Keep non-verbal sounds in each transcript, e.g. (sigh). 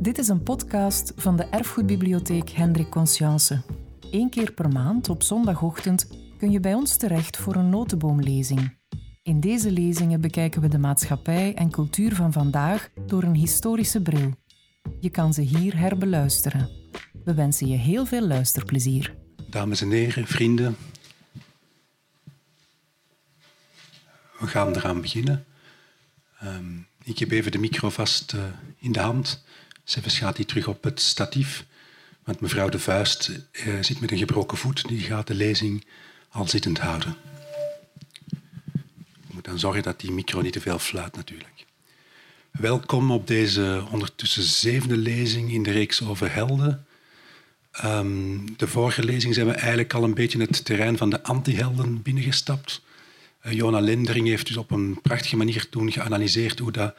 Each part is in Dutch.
Dit is een podcast van de Erfgoedbibliotheek Hendrik Conscience. Eén keer per maand op zondagochtend kun je bij ons terecht voor een notenboomlezing. In deze lezingen bekijken we de maatschappij en cultuur van vandaag door een historische bril. Je kan ze hier herbeluisteren. We wensen je heel veel luisterplezier. Dames en heren, vrienden, we gaan eraan beginnen. Ehm, ik heb even de micro vast uh, in de hand. Zelfs gaat hij terug op het statief. Want mevrouw de Vuist uh, zit met een gebroken voet. Die gaat de lezing al zittend houden. Je moet dan zorgen dat die micro niet te veel fluit natuurlijk. Welkom op deze ondertussen zevende lezing in de reeks over helden. Um, de vorige lezing zijn we eigenlijk al een beetje het terrein van de antihelden binnengestapt. Uh, Jona Lindering heeft dus op een prachtige manier toen geanalyseerd hoe dat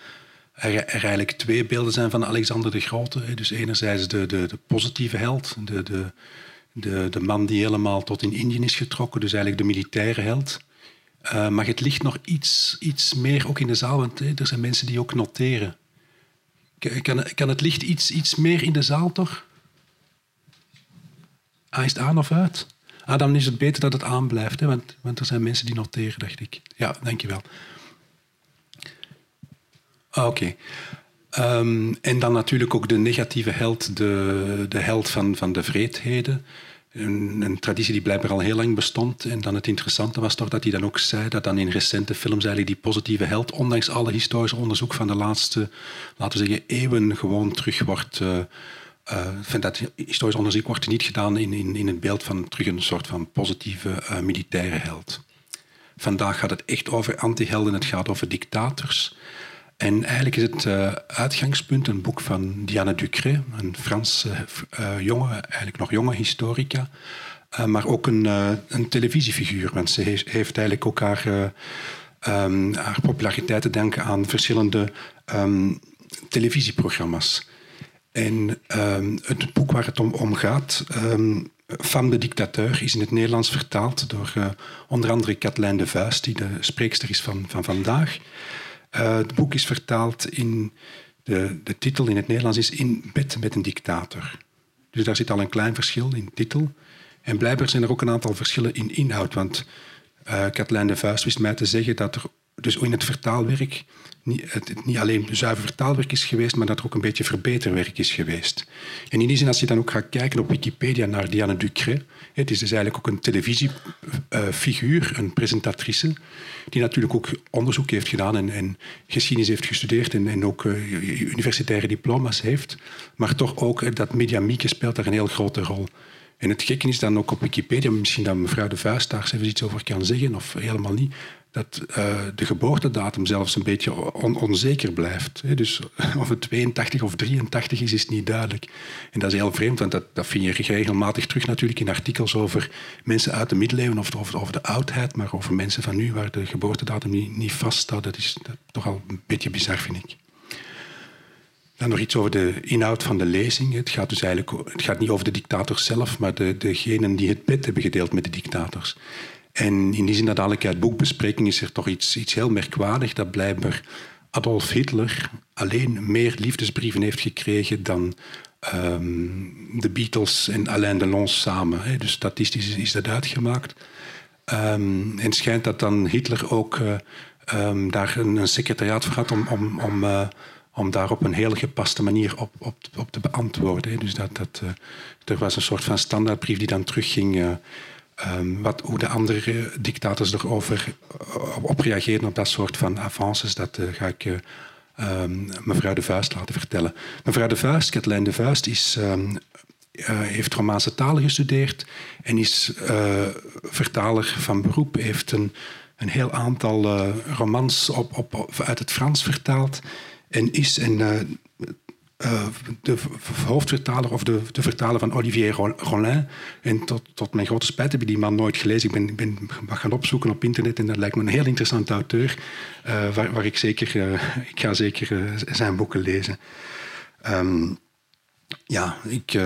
er, eigenlijk twee beelden zijn van Alexander de Grote. Dus enerzijds de, de, de positieve held, de, de, de, de, man die helemaal tot in Indië is getrokken, dus eigenlijk de militaire held. Uh, maar het ligt nog iets, iets meer ook in de zaal, want er zijn mensen die ook noteren. Kan, kan het licht iets, iets meer in de zaal toch? Ah, is het aan of uit? Ah, dan is het beter dat het aanblijft, hè? Want, want er zijn mensen die noteren, dacht ik. Ja, dankjewel. Ah, Oké. Um, en dan natuurlijk ook de negatieve held, de, de held van, van de vreedheden. Een, een, traditie die blijkbaar al heel lang bestond. En dan het interessante was toch dat hij dan ook zei dat dan in recente films eigenlijk die positieve held, ondanks alle historische onderzoek van de laatste, laten we zeggen, eeuwen, gewoon terug wordt... Uh, uh, dat historisch onderzoek wordt niet gedaan in, in, in het beeld van terug een soort van positieve uh, militaire held. Vandaag gaat het echt over antihelden, het gaat over dictators. En eigenlijk is het uh, uitgangspunt een boek van Diane Ducré, een Franse uh, jonge, eigenlijk nog jonge historica, uh, maar ook een, een, televisiefiguur. Want ze heeft, eigenlijk ook haar, haar, populariteit te denken aan verschillende um, televisieprogramma's. En um, het boek waar het om, om gaat, Van de Dictateur, is in het Nederlands vertaald door onder andere Katlijn de Vuist, die de spreekster is van, van vandaag. Uh, het boek is vertaald in. De, de titel in het Nederlands is In bed met een dictator. Dus daar zit al een klein verschil in titel. En blijkbaar zijn er ook een aantal verschillen in inhoud. Want uh, de Vuist wist mij te zeggen dat er dus in het vertaalwerk niet, niet alleen zuiver vertaalwerk is geweest, maar dat er ook een beetje verbeterwerk is geweest. En in die zin, als je dan ook gaat kijken op Wikipedia naar Diane Ducré, het is dus eigenlijk ook een televisiefiguur, een presentatrice, die natuurlijk ook onderzoek heeft gedaan en, en geschiedenis heeft gestudeerd en, en ook uh, universitaire diploma's heeft, maar toch ook dat mediamieke speelt daar een heel grote rol. En het gekke is dan ook op Wikipedia, misschien dat mevrouw de Vuist daar iets over kan zeggen, of helemaal niet, dat uh, de geboortedatum zelfs een beetje on onzeker blijft. Dus (laughs) of het 82 of 83 is, is niet duidelijk. En dat is heel vreemd, want dat, dat vind je regelmatig terug natuurlijk in artikels over mensen uit de middeleeuwen of over, de oudheid, maar over mensen van nu waar de geboortedatum niet, niet vaststaat. Dat is toch al een beetje bizar, vind ik. Dan nog iets over de inhoud van de lezing. Het gaat dus eigenlijk het gaat niet over de dictators zelf, maar de, degenen die het bed hebben gedeeld met de dictators. En in die zin dat dadelijk uit boekbespreking is er toch iets, iets heel merkwaardig dat blijkbaar Adolf Hitler alleen meer liefdesbrieven heeft gekregen dan um, de Beatles en Alain Delon samen. Hè. Dus statistisch is dat uitgemaakt. Um, en schijnt dat dan Hitler ook uh, um, daar een, een, secretariaat voor had om, om, om, uh, om daar op een heel gepaste manier op, op, op te beantwoorden. Dus dat, dat, uh, er was een soort van standaardbrief die dan terugging Um, wat, hoe de andere dictators erover uh, op reageren op dat soort van avances, dat uh, ga ik uh, um, mevrouw de Vuist laten vertellen. Mevrouw de Vuist, Kathleen de Vuist, is, um, heeft Romaanse talen gestudeerd en is vertaler van beroep. Heeft een, een heel aantal romans op, op, uit het Frans vertaald en is en uh, de hoofdvertaler of de, de, vertaler van Olivier Rollin. En tot, tot, mijn grote spijt heb ik die man nooit gelezen. Ik ben, ben gaan opzoeken op internet en dat lijkt me een heel interessant auteur. Uh, waar, ik zeker, uh, ik ga zeker zijn boeken lezen. Um, ja, ik,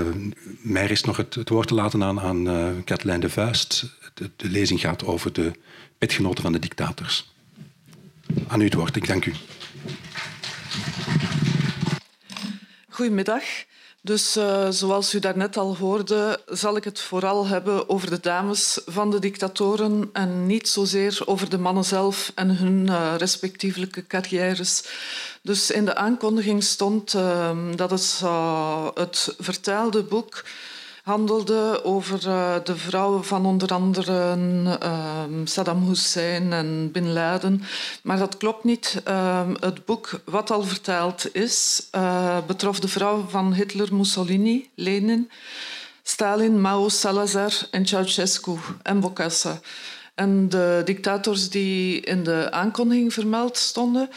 mij is nog het, woord te laten aan, aan de Vuist. De, de lezing gaat over de petgenoten van de dictators. Aan u het woord, ik dank u. Goedemiddag. Dus uh, zoals u daarnet al hoorde, zal ik het vooral hebben over de dames van de dictatoren en niet zozeer over de mannen zelf en hun uh, respectievelijke carrières. Dus in de aankondiging stond uh, dat het, het vertaalde boek handelde over uh, de vrouwen van onder andere uh, Saddam Hussein en Bin Laden. Maar dat klopt niet. Uh, het boek wat al vertaald is, eh, betrof de vrouwen van Hitler, Mussolini, Lenin, Stalin, Mao, Salazar en Ceausescu en Bokassa. En de dictators die in de aankondiging vermeld stonden,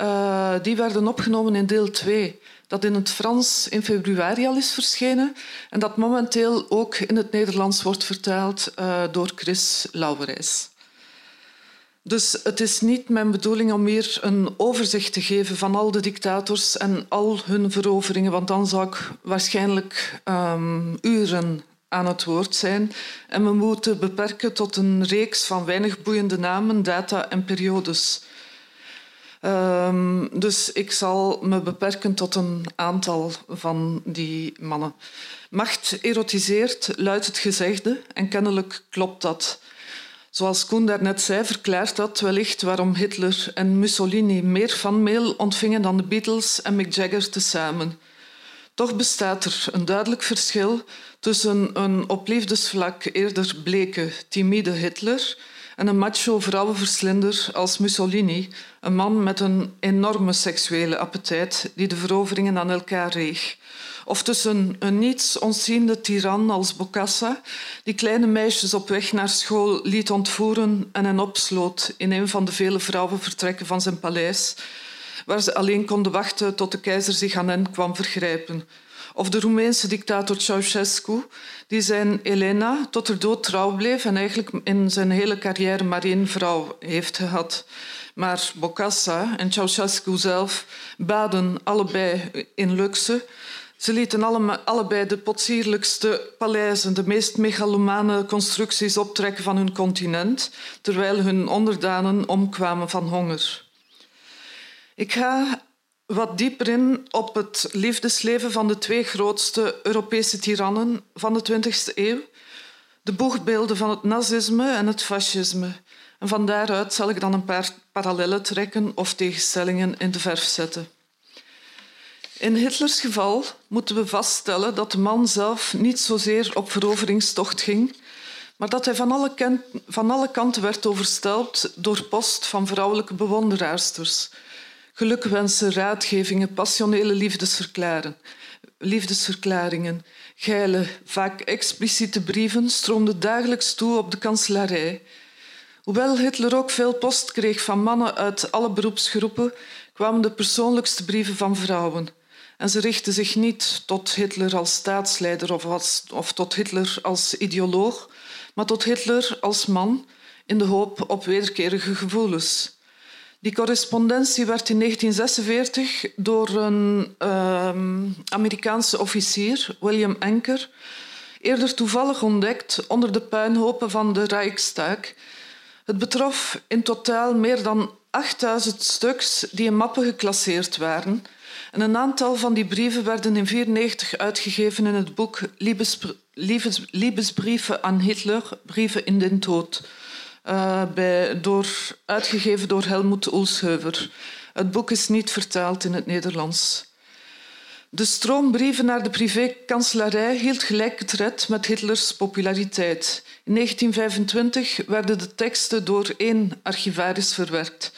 uh, die werden opgenomen in deel 2 dat in het Frans in februari al is verschenen en dat momenteel ook in het Nederlands wordt vertaald uh, door Chris Lauwerijs. Dus het is niet mijn bedoeling om hier een overzicht te geven van al de dictators en al hun veroveringen, want dan zou ik waarschijnlijk um, uren aan het woord zijn. En we moeten beperken tot een reeks van weinig boeiende namen, data en periodes. Um, dus ik zal me beperken tot een aantal van die mannen. Macht erotiseert, luidt het gezegde, en kennelijk klopt dat. Zoals Koen daarnet zei, verklaart dat wellicht waarom Hitler en Mussolini meer fanmail ontvingen dan de Beatles en Mick Jagger tezamen. Toch bestaat er een duidelijk verschil tussen een op liefdesvlak eerder bleke, timide Hitler en een macho vrouwenverslinder als Mussolini, een man met een enorme seksuele appetijt die de veroveringen aan elkaar reeg. Of tussen een niets ontziende tiran als Bokassa, die kleine meisjes op weg naar school liet ontvoeren en hen opsloot in een van de vele vrouwenvertrekken van zijn paleis, waar ze alleen konden wachten tot de keizer zich aan hen kwam vergrijpen. Of de Roemeense dictator Ceausescu, die zijn Elena tot er dood trouw bleef en eigenlijk in zijn hele carrière maar één vrouw heeft gehad. Maar Bokassa en Ceausescu zelf baden allebei in luxe. Ze lieten alle, allebei de potsierlijkste paleizen, de meest megalomane constructies optrekken van hun continent, terwijl hun onderdanen omkwamen van honger. Ik ga wat dieper in op het liefdesleven van de twee grootste Europese tirannen van de 20e eeuw, de boegbeelden van het nazisme en het fascisme. En van daaruit zal ik dan een paar parallellen trekken of tegenstellingen in de verf zetten. In Hitlers geval moeten we vaststellen dat de man zelf niet zozeer op veroveringstocht ging, maar dat hij van alle, van alle kanten werd overstelpt door post van vrouwelijke bewonderaarsters gelukwensen, raadgevingen, passionele liefdesverklaringen, geile, vaak expliciete brieven stroomden dagelijks toe op de kanselarij. Hoewel Hitler ook veel post kreeg van mannen uit alle beroepsgroepen, kwamen de persoonlijkste brieven van vrouwen. En ze richtten zich niet tot Hitler als staatsleider of, of tot Hitler als ideoloog, maar tot Hitler als man in de hoop op wederkerige gevoelens. Die correspondentie werd in 1946 door een uh, Amerikaanse officier, William Anker, eerder toevallig ontdekt onder de puinhopen van de Rijksdag. Het betrof in totaal meer dan 8000 stuks die in mappen geclasseerd waren. En een aantal van die brieven werden in 1994 uitgegeven in het boek Liebesbrieven aan Hitler, Brieven in den Dood bij, door, uitgegeven door Helmoet Oelsheuver. Het boek is niet vertaald in het Nederlands. De stroombrieven naar de privékanselarij hield gelijk tred met Hitlers populariteit. In 1925 werden de teksten door één archivaris verwerkt.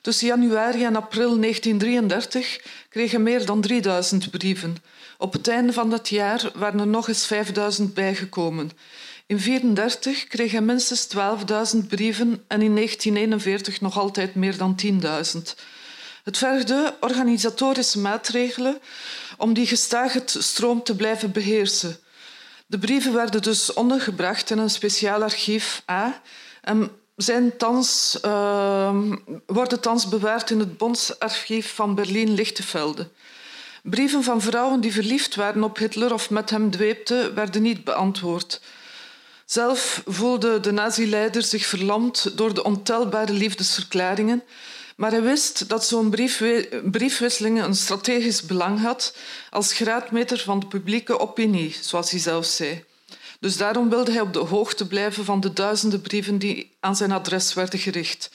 Tussen januari en april 1933 kregen meer dan 3000 brieven. Op het einde van dat jaar waren er nog eens 5000 bijgekomen. In 1934 kreeg hij minstens 12.000 brieven en in 1941 nog altijd meer dan 10.000. Het vergde organisatorische maatregelen om die gestage stroom te blijven beheersen. De brieven werden dus ondergebracht in een speciaal archief A en zijn thans, uh, worden thans bewaard in het Bondsarchief van Berlin-Lichtevelde. Brieven van vrouwen die verliefd waren op Hitler of met hem dweepten, werden niet beantwoord. Zelf voelde de nazi-leider zich verlamd door de ontelbare liefdesverklaringen, Maar hij wist dat zo'n briefwisseling een strategisch belang had als graadmeter van de publieke opinie, zoals hij zelf zei. Dus daarom wilde hij op de hoogte blijven van de duizenden brieven die aan zijn adres werden gericht.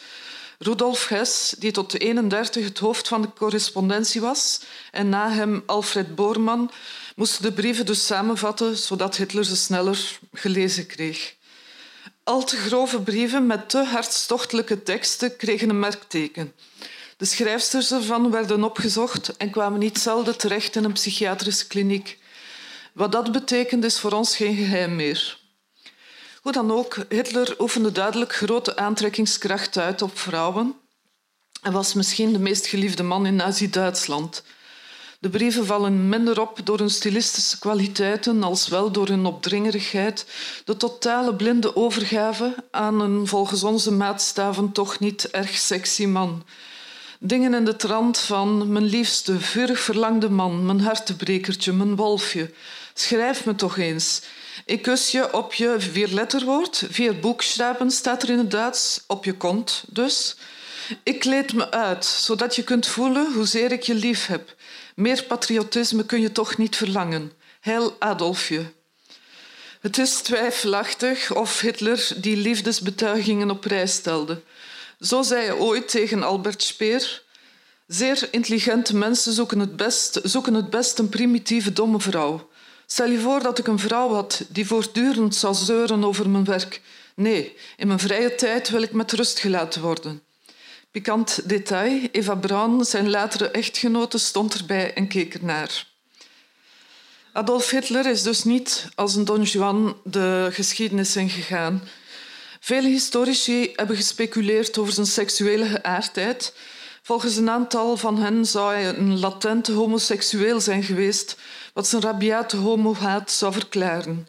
Rudolf Hess, die tot de 31 het hoofd van de correspondentie was, en na hem Alfred Boorman, moesten de brieven dus samenvatten, zodat Hitler ze sneller gelezen kreeg. Al te grove brieven met te hartstochtelijke teksten kregen een merkteken. De schrijfsters ervan werden opgezocht en kwamen niet zelden terecht in een psychiatrische kliniek. Wat dat betekent is voor ons geen geheim meer. Hoe dan ook, Hitler oefende duidelijk grote aantrekkingskracht uit op vrouwen en was misschien de meest geliefde man in Nazi-Duitsland. De brieven vallen minder op door hun stilistische kwaliteiten als wel door hun opdringerigheid, de totale blinde overgave aan een volgens onze maatstaven toch niet erg sexy man. Dingen in de trant van mijn liefste, vurig verlangde man, mijn hartebrekertje, mijn wolfje. Schrijf me toch eens. Ik kus je op je vierletterwoord. Vier boekstaben staat er in het Duits. Op je kont dus. Ik kleed me uit, zodat je kunt voelen hoezeer ik je lief heb. Meer patriotisme kun je toch niet verlangen. Heil Adolfje. Het is twijfelachtig of Hitler die liefdesbetuigingen op prijs stelde. Zo zei hij ooit tegen Albert Speer. Zeer intelligente mensen zoeken het best, zoeken het best een primitieve domme vrouw. Stel je voor dat ik een vrouw had die voortdurend zou zeuren over mijn werk. Nee, in mijn vrije tijd wil ik met rust gelaten worden. Pikant detail, Eva Braun, zijn latere echtgenote, stond erbij en keek ernaar. Adolf Hitler is dus niet als een Don Juan de geschiedenis ingegaan. Vele historici hebben gespeculeerd over zijn seksuele geaardheid. Volgens een aantal van hen zou hij een latente homoseksueel zijn geweest, wat zijn rabiate homohaat zou verklaren.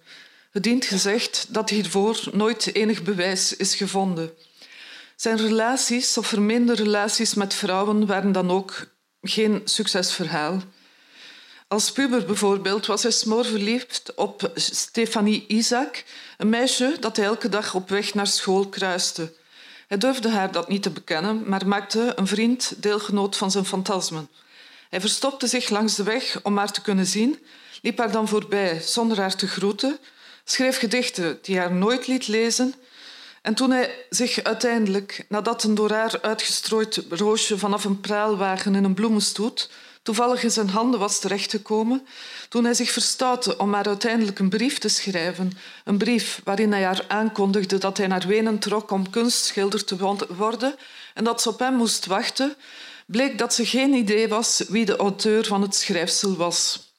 Het dient gezegd dat hiervoor nooit enig bewijs is gevonden. Zijn relaties of vermeende relaties met vrouwen waren dan ook geen succesverhaal. Als puber bijvoorbeeld was hij smoorverliefd op Stefanie Isaac, een meisje dat hij elke dag op weg naar school kruiste. Hij durfde haar dat niet te bekennen, maar maakte een vriend deelgenoot van zijn fantasmen. Hij verstopte zich langs de weg om haar te kunnen zien, liep haar dan voorbij zonder haar te groeten, schreef gedichten die haar nooit liet lezen. En toen hij zich uiteindelijk, nadat een door haar uitgestrooid roosje vanaf een praalwagen in een bloemenstoet toevallig in zijn handen was terechtgekomen, toen hij zich verstoutte om haar uiteindelijk een brief te schrijven, een brief waarin hij haar aankondigde dat hij naar Wenen trok om kunstschilder te worden en dat ze op hem moest wachten, bleek dat ze geen idee was wie de auteur van het schrijfsel was.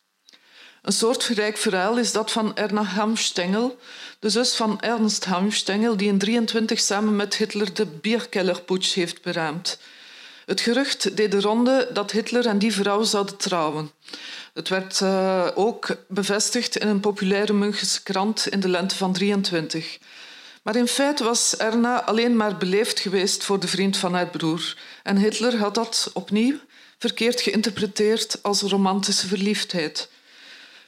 Een soortgelijk verhaal is dat van Erna Hamstengel, de zus van Ernst Hamstengel, die in 1923 samen met Hitler de Bierkellerputsch heeft beraamd. Het gerucht deed de ronde dat Hitler en die vrouw zouden trouwen. Het werd uh, ook bevestigd in een populaire Münchse krant in de lente van 23. Maar in feite was Erna alleen maar beleefd geweest voor de vriend van haar broer. En Hitler had dat opnieuw verkeerd geïnterpreteerd als romantische verliefdheid.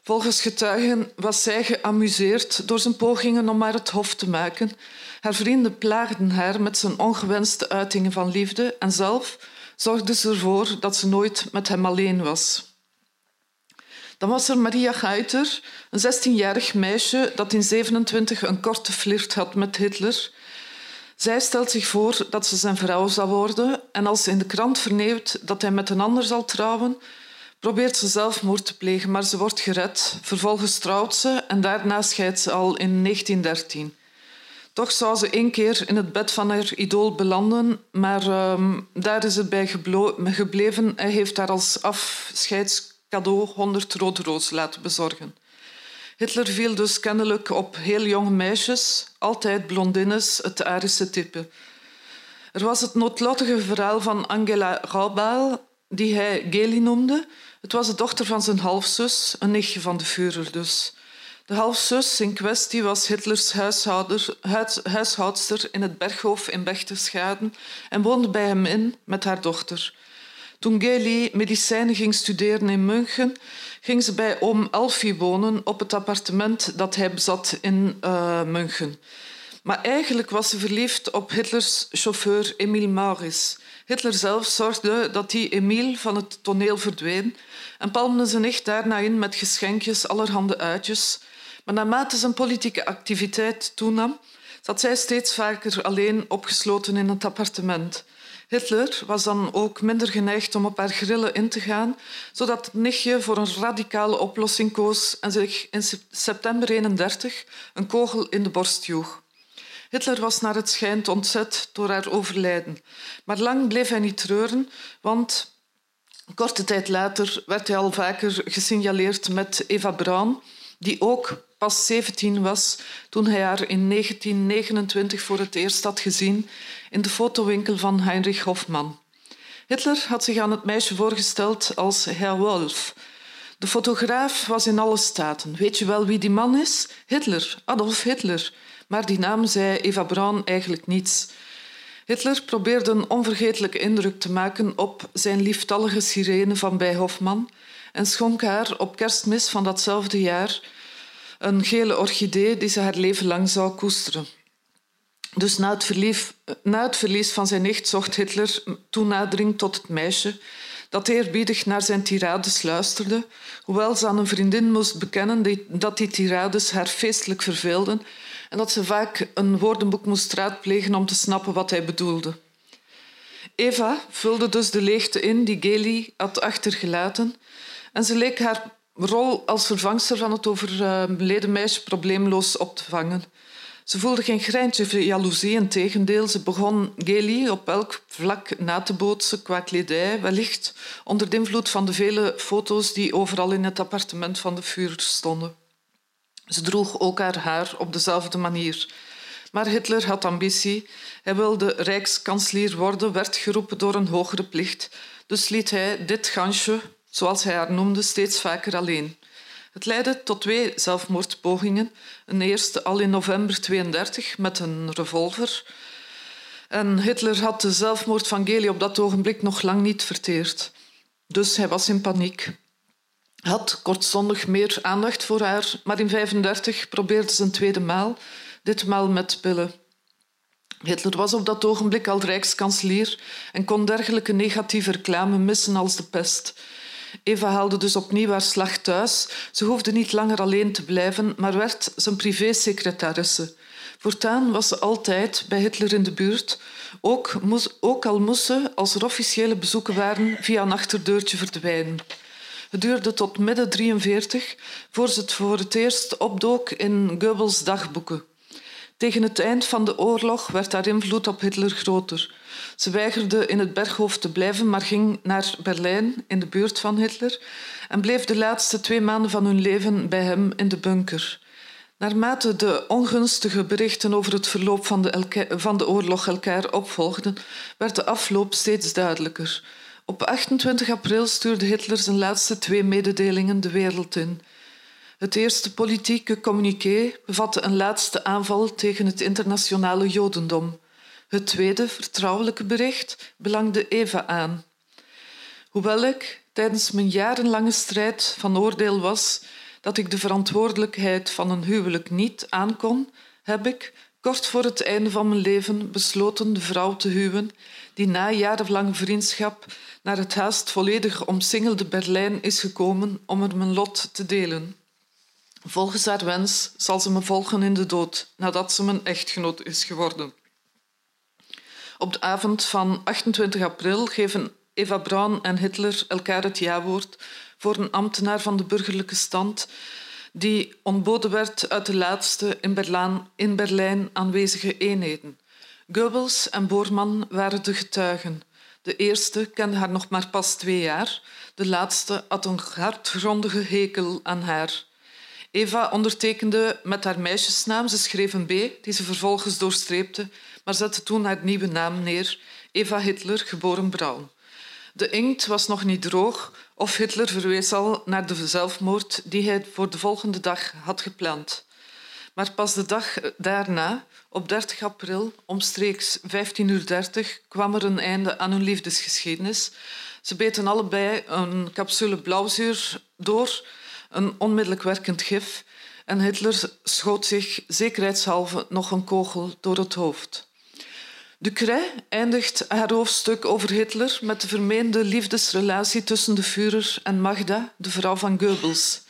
Volgens getuigen was zij geamuseerd door zijn pogingen om haar het hof te maken. Haar vrienden plaagden haar met zijn ongewenste uitingen van liefde en zelf zorgde ze ervoor dat ze nooit met hem alleen was. Dan was er Maria Geiter, een 16-jarig meisje dat in 27 een korte flirt had met Hitler. Zij stelt zich voor dat ze zijn vrouw zal worden en als ze in de krant verneemt dat hij met een ander zal trouwen, probeert ze zelfmoord te plegen, maar ze wordt gered. Vervolgens trouwt ze en daarna scheidt ze al in 1913. Toch zou ze één keer in het bed van haar idool belanden, maar uh, daar is het bij gebleven. Hij heeft haar als afscheidscadeau 100 rode rozen laten bezorgen. Hitler viel dus kennelijk op heel jonge meisjes, altijd blondines, het Arische type. Er was het noodlottige verhaal van Angela Raubal, die hij Geli noemde. Het was de dochter van zijn halfzus, een nichtje van de Führer dus. De halfzus in kwestie was Hitlers huishoudster in het Berghof in Berchtesgaden en woonde bij hem in met haar dochter. Toen Geli medicijnen ging studeren in München, ging ze bij oom Alfie wonen op het appartement dat hij bezat in uh, München. Maar eigenlijk was ze verliefd op Hitlers chauffeur Emil Maurits. Hitler zelf zorgde dat die Emile van het toneel verdween en palmde zijn nicht daarna in met geschenkjes, allerhande uitjes. Maar naarmate zijn politieke activiteit toenam, zat zij steeds vaker alleen opgesloten in het appartement. Hitler was dan ook minder geneigd om op haar grillen in te gaan, zodat het nichtje voor een radicale oplossing koos en zich in september 31 een kogel in de borst joeg. Hitler was naar het schijnt ontzet door haar overlijden. Maar lang bleef hij niet treuren, want korte tijd later werd hij al vaker gesignaleerd met Eva Braun, die ook pas 17 was toen hij haar in 1929 voor het eerst had gezien in de fotowinkel van Heinrich Hofmann. Hitler had zich aan het meisje voorgesteld als Herr Wolf. De fotograaf was in alle staten. Weet je wel wie die man is? Hitler, Adolf Hitler. Maar die naam zei Eva Braun eigenlijk niets. Hitler probeerde een onvergetelijke indruk te maken op zijn lieftallige sirene van bij Hofman en schonk haar op kerstmis van datzelfde jaar een gele orchidee die ze haar leven lang zou koesteren. Dus na het, verlies, van zijn nicht zocht Hitler toenadering tot het meisje dat eerbiedig naar zijn tirades luisterde, hoewel ze aan een vriendin moest bekennen dat die tirades haar feestelijk verveelden en dat ze vaak een woordenboek moest raadplegen om te snappen wat hij bedoelde. Eva vulde dus de leegte in die Gailey had achtergelaten en ze leek haar rol als vervangster van het overleden meisje probleemloos op te vangen. Ze voelde geen greintje jaloezie, in tegendeel. Ze begon Gailey op elk vlak na te bootsen qua kledij, wellicht onder de invloed van de vele foto's die overal in het appartement van de vuur stonden. Ze droeg ook haar haar op dezelfde manier. Maar Hitler had ambitie. Hij wilde rijkskanselier worden, werd geroepen door een hogere plicht. Dus liet hij dit gansje, zoals hij haar noemde, steeds vaker alleen. Het leidde tot twee zelfmoordpogingen. Een eerste al in november 32 met een revolver. En Hitler had de zelfmoord van Geli op dat ogenblik nog lang niet verteerd. Dus hij was in paniek had kortstondig meer aandacht voor haar, maar in 1935 probeerde ze een tweede maal, ditmaal met pillen. Hitler was op dat ogenblik al rijkskanselier en kon dergelijke negatieve reclame missen als de pest. Eva haalde dus opnieuw haar slag thuis. Ze hoefde niet langer alleen te blijven, maar werd zijn privésecretaresse. Voortaan was ze altijd bij Hitler in de buurt, ook, ook al moest ze, als er officiële bezoeken waren, via een achterdeurtje verdwijnen. Het duurde tot midden 43 voor ze het voor het eerst opdook in Goebbels dagboeken. Tegen het eind van de oorlog werd haar invloed op Hitler groter. Ze weigerde in het Berghof te blijven, maar ging naar Berlijn, in de buurt van Hitler, en bleef de laatste twee maanden van hun leven bij hem in de bunker. Naarmate de ongunstige berichten over het verloop van de, van de oorlog elkaar opvolgden, werd de afloop steeds duidelijker. Op 28 april stuurde Hitler zijn laatste twee mededelingen de wereld in. Het eerste politieke communiqué bevatte een laatste aanval tegen het internationale Jodendom. Het tweede vertrouwelijke bericht belangde Eva aan. Hoewel ik tijdens mijn jarenlange strijd van oordeel was dat ik de verantwoordelijkheid van een huwelijk niet aankon, heb ik, kort voor het einde van mijn leven, besloten de vrouw te huwen die na jarenlang vriendschap naar het haast volledig omsingelde Berlijn is gekomen om er mijn lot te delen. Volgens haar wens zal ze me volgen in de dood nadat ze mijn echtgenoot is geworden. Op de avond van 28 april geven Eva Braun en Hitler elkaar het jawoord voor een ambtenaar van de burgerlijke stand die ontboden werd uit de laatste in Berlijn, in Berlijn aanwezige eenheden. Goebbels en Boorman waren de getuigen. De eerste kende haar nog maar pas twee jaar. De laatste had een hartgrondige hekel aan haar. Eva ondertekende met haar meisjesnaam. Ze schreef een B, die ze vervolgens doorstreepte, maar zette toen haar nieuwe naam neer. Eva Hitler, geboren Braun. De inkt was nog niet droog of Hitler verwees al naar de zelfmoord die hij voor de volgende dag had gepland. Maar pas de dag daarna, op 30 april, omstreeks 15.30 uur, kwam er een einde aan hun liefdesgeschiedenis. Ze beten allebei een capsule blauwzuur door, een onmiddellijk werkend gif, en Hitler schoot zich zekerheidshalve nog een kogel door het hoofd. Ducret eindigt haar hoofdstuk over Hitler met de vermeende liefdesrelatie tussen de Führer en Magda, de vrouw van Goebbels.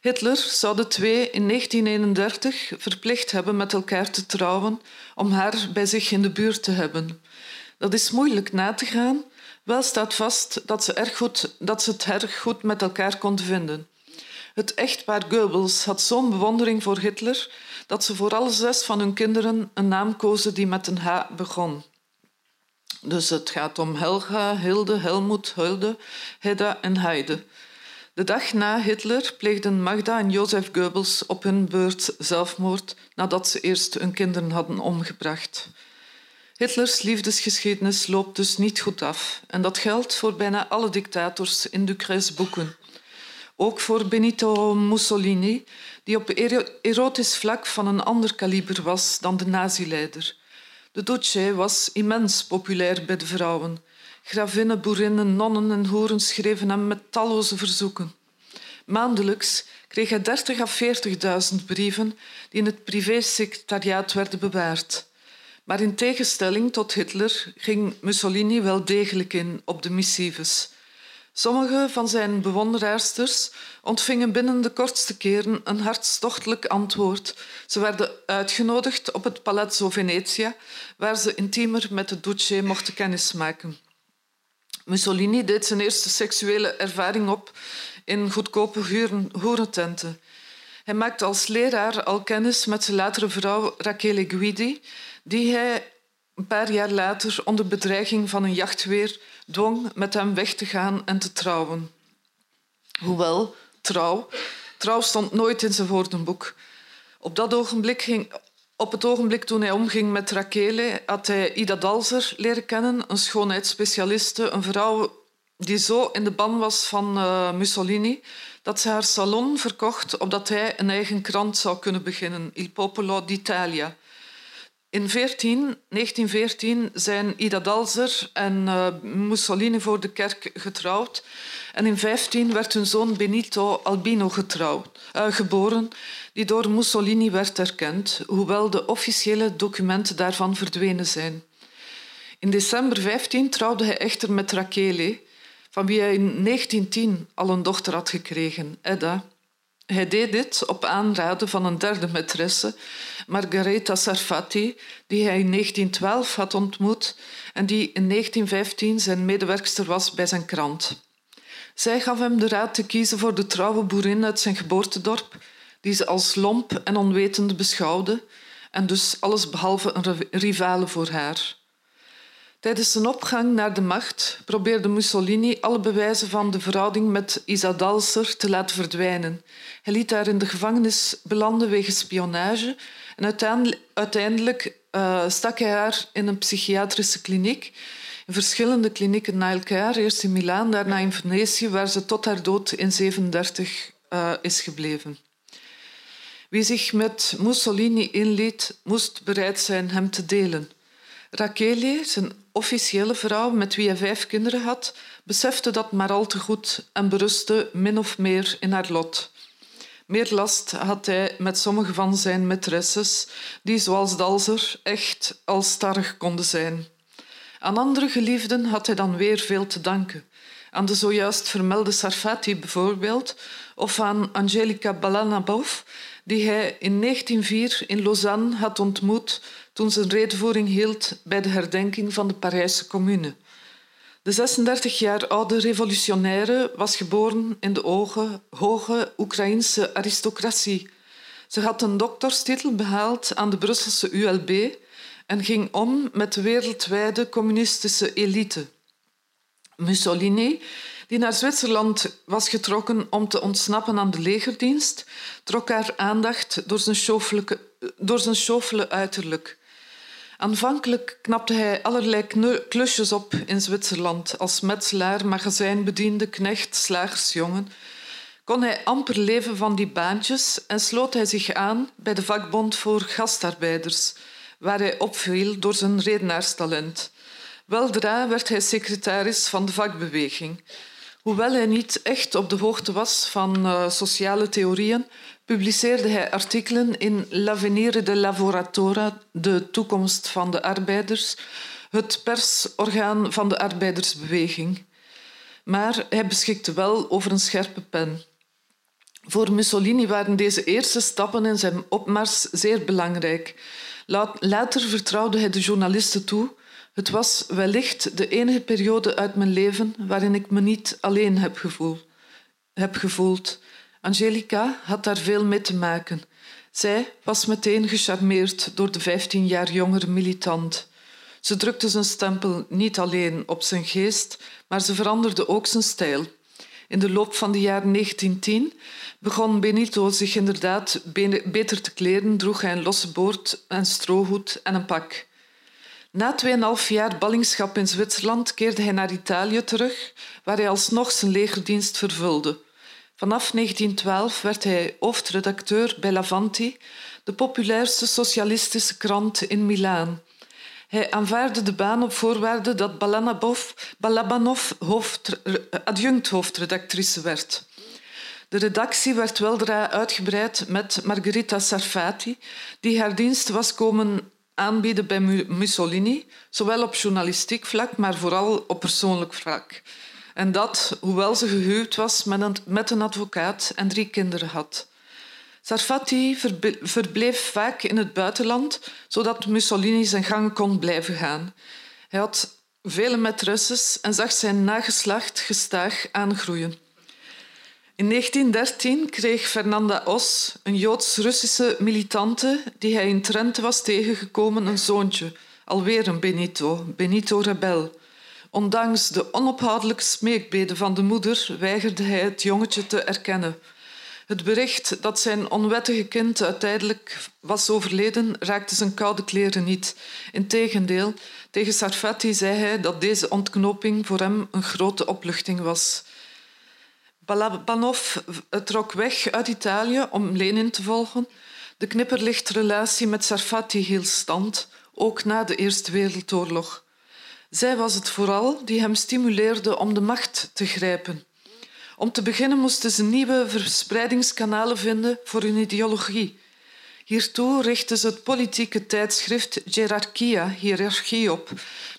Hitler zou de twee in 1931 verplicht hebben met elkaar te trouwen om haar bij zich in de buurt te hebben. Dat is moeilijk na te gaan, wel staat vast dat ze, erg goed, dat ze het erg goed met elkaar konden vinden. Het echtpaar Goebbels had zo'n bewondering voor Hitler dat ze voor alle zes van hun kinderen een naam kozen die met een H begon. Dus het gaat om Helga, Hilde, Helmoet, Hulde, Hedda en Heide. De dag na Hitler pleegden Magda en Jozef Goebbels op hun beurt zelfmoord nadat ze eerst hun kinderen hadden omgebracht. Hitlers liefdesgeschiedenis loopt dus niet goed af en dat geldt voor bijna alle dictators in Ducres boeken. Ook voor Benito Mussolini, die op erotisch vlak van een ander kaliber was dan de nazileider. De Duce was immens populair bij de vrouwen. Gravinnen, boerinnen, nonnen en hoeren schreven hem met talloze verzoeken. Maandelijks kreeg hij 30 à 40.000 brieven die in het privésecretariaat werden bewaard. Maar in tegenstelling tot Hitler ging Mussolini wel degelijk in op de missives. Sommige van zijn bewonderaarsters ontvingen binnen de kortste keren een hartstochtelijk antwoord. Ze werden uitgenodigd op het Palazzo Venezia, waar ze intiemer met de Duce mochten kennismaken. Mussolini deed zijn eerste seksuele ervaring op in goedkope hoerententen. Hij maakte als leraar al kennis met zijn latere vrouw Rachele Guidi, die hij een paar jaar later onder bedreiging van een jachtweer dwong met hem weg te gaan en te trouwen. Hoewel, trouw, trouw stond nooit in zijn woordenboek. Op, dat ogenblik ging, op het ogenblik toen hij omging met Rachele had hij Ida Dalzer leren kennen, een schoonheidsspecialiste, een vrouw die zo in de ban was van uh, Mussolini dat ze haar salon verkocht opdat hij een eigen krant zou kunnen beginnen, Il Popolo d'Italia. In 14, 1914 zijn Ida Dalzer en uh, Mussolini voor de kerk getrouwd. En in 15 werd hun zoon Benito Albino getrouwd, uh, geboren, die door Mussolini werd erkend, hoewel de officiële documenten daarvan verdwenen zijn. In december 15 trouwde hij echter met Rachele, van wie hij in 1910 al een dochter had gekregen, Edda. Hij deed dit op aanraden van een derde maîtresse, Margaretha Sarfati, die hij in 1912 had ontmoet en die in 1915 zijn medewerkster was bij zijn krant. Zij gaf hem de raad te kiezen voor de trouwe boerin uit zijn geboortedorp, die ze als lomp en onwetend beschouwde en dus allesbehalve een rivale voor haar. Tijdens zijn opgang naar de macht probeerde Mussolini alle bewijzen van de verhouding met Isa Dalser te laten verdwijnen. Hij liet haar in de gevangenis belanden wegens spionage en uiteindelijk uh, stak hij haar in een psychiatrische kliniek, in verschillende klinieken na elkaar, eerst in Milaan, daarna in Venetië, waar ze tot haar dood in 1937 uh, is gebleven. Wie zich met Mussolini inliet, moest bereid zijn hem te delen. Rachele, zijn officiële vrouw met wie hij vijf kinderen had, besefte dat maar al te goed en berustte min of meer in haar lot. Meer last had hij met sommige van zijn maîtresses, die zoals Dalzer echt alstarrig konden zijn. Aan andere geliefden had hij dan weer veel te danken. Aan de zojuist vermelde Sarfati bijvoorbeeld, of aan Angelica Balanabov, die hij in 1904 in Lausanne had ontmoet toen een redenvoering hield bij de herdenking van de Parijse Commune. De 36 jaar oude revolutionaire was geboren in de ogen, hoge Oekraïnse aristocratie. Ze had een dokterstitel behaald aan de Brusselse ULB en ging om met de wereldwijde communistische elite. Mussolini, die naar Zwitserland was getrokken om te ontsnappen aan de legerdienst, trok haar aandacht door zijn, door zijn uiterlijk. Aanvankelijk knapte hij allerlei klusjes op in Zwitserland als metselaar, magazijnbediende, knecht, slagersjongen. Kon hij amper leven van die baantjes en sloot hij zich aan bij de vakbond voor gastarbeiders, waar hij opviel door zijn redenaarstalent. Weldra werd hij secretaris van de vakbeweging. Hoewel hij niet echt op de hoogte was van uh, sociale theorieën, publiceerde hij artikelen in L'Avenir de Lavoratora, de toekomst van de arbeiders, het persorgaan van de arbeidersbeweging. Maar hij beschikte wel over een scherpe pen. Voor Mussolini waren deze eerste stappen in zijn opmars zeer belangrijk. Later vertrouwde hij de journalisten toe. Het was wellicht de enige periode uit mijn leven waarin ik me niet alleen heb. Heb gevoeld. Angelica had daar veel mee te maken. Zij was meteen gecharmeerd door de 15 jaar jongere militant. Ze drukte zijn stempel niet alleen op zijn geest, maar ze veranderde ook zijn stijl. In de loop van de jaren 1910 begon Benito zich inderdaad beter te kleden, droeg hij een losse boord, een strohoed en een pak. Na 2,5 jaar ballingschap in Zwitserland keerde hij naar Italië terug, waar hij alsnog zijn legerdienst vervulde. Vanaf 1912 werd hij hoofdredacteur bij Lavanti, de populairste socialistische krant in Milaan. Hij aanvaarde de baan op voorwaarde dat Balabanov hoofd, adjunct-hoofdredactrice werd. De redactie werd weldra uitgebreid met Margherita Sarfati, die haar dienst was komen aanbieden bij Mussolini, zowel op journalistiek vlak, maar vooral op persoonlijk vlak. En dat, hoewel ze gehuwd was met een, met een advocaat en drie kinderen had. Sarfati verbleef vaak in het buitenland, zodat Mussolini zijn gang kon blijven gaan. Hij had vele maîtresses en zag zijn nageslacht gestaag aangroeien. In 1913 kreeg Fernanda Os, een Joods-Russische militante die hij in Trent was tegengekomen, een zoontje, alweer een Benito, Benito Rebel. Ondanks de onophoudelijke smeekbeden van de moeder weigerde hij het jongetje te erkennen. Het bericht dat zijn onwettige kind uiteindelijk was overleden raakte zijn koude kleren niet. Integendeel, tegen Sarfati zei hij dat deze ontknoping voor hem een grote opluchting was. Balabanov trok weg uit Italië om Lenin te volgen. De knipperlichtrelatie met Sarfati hield stand, ook na de Eerste Wereldoorlog. Zij was het vooral die hem stimuleerde om de macht te grijpen. Om te beginnen moesten ze nieuwe verspreidingskanalen vinden voor hun ideologie. Hiertoe richtten ze het politieke tijdschrift Gerarchia, Hierarchie op,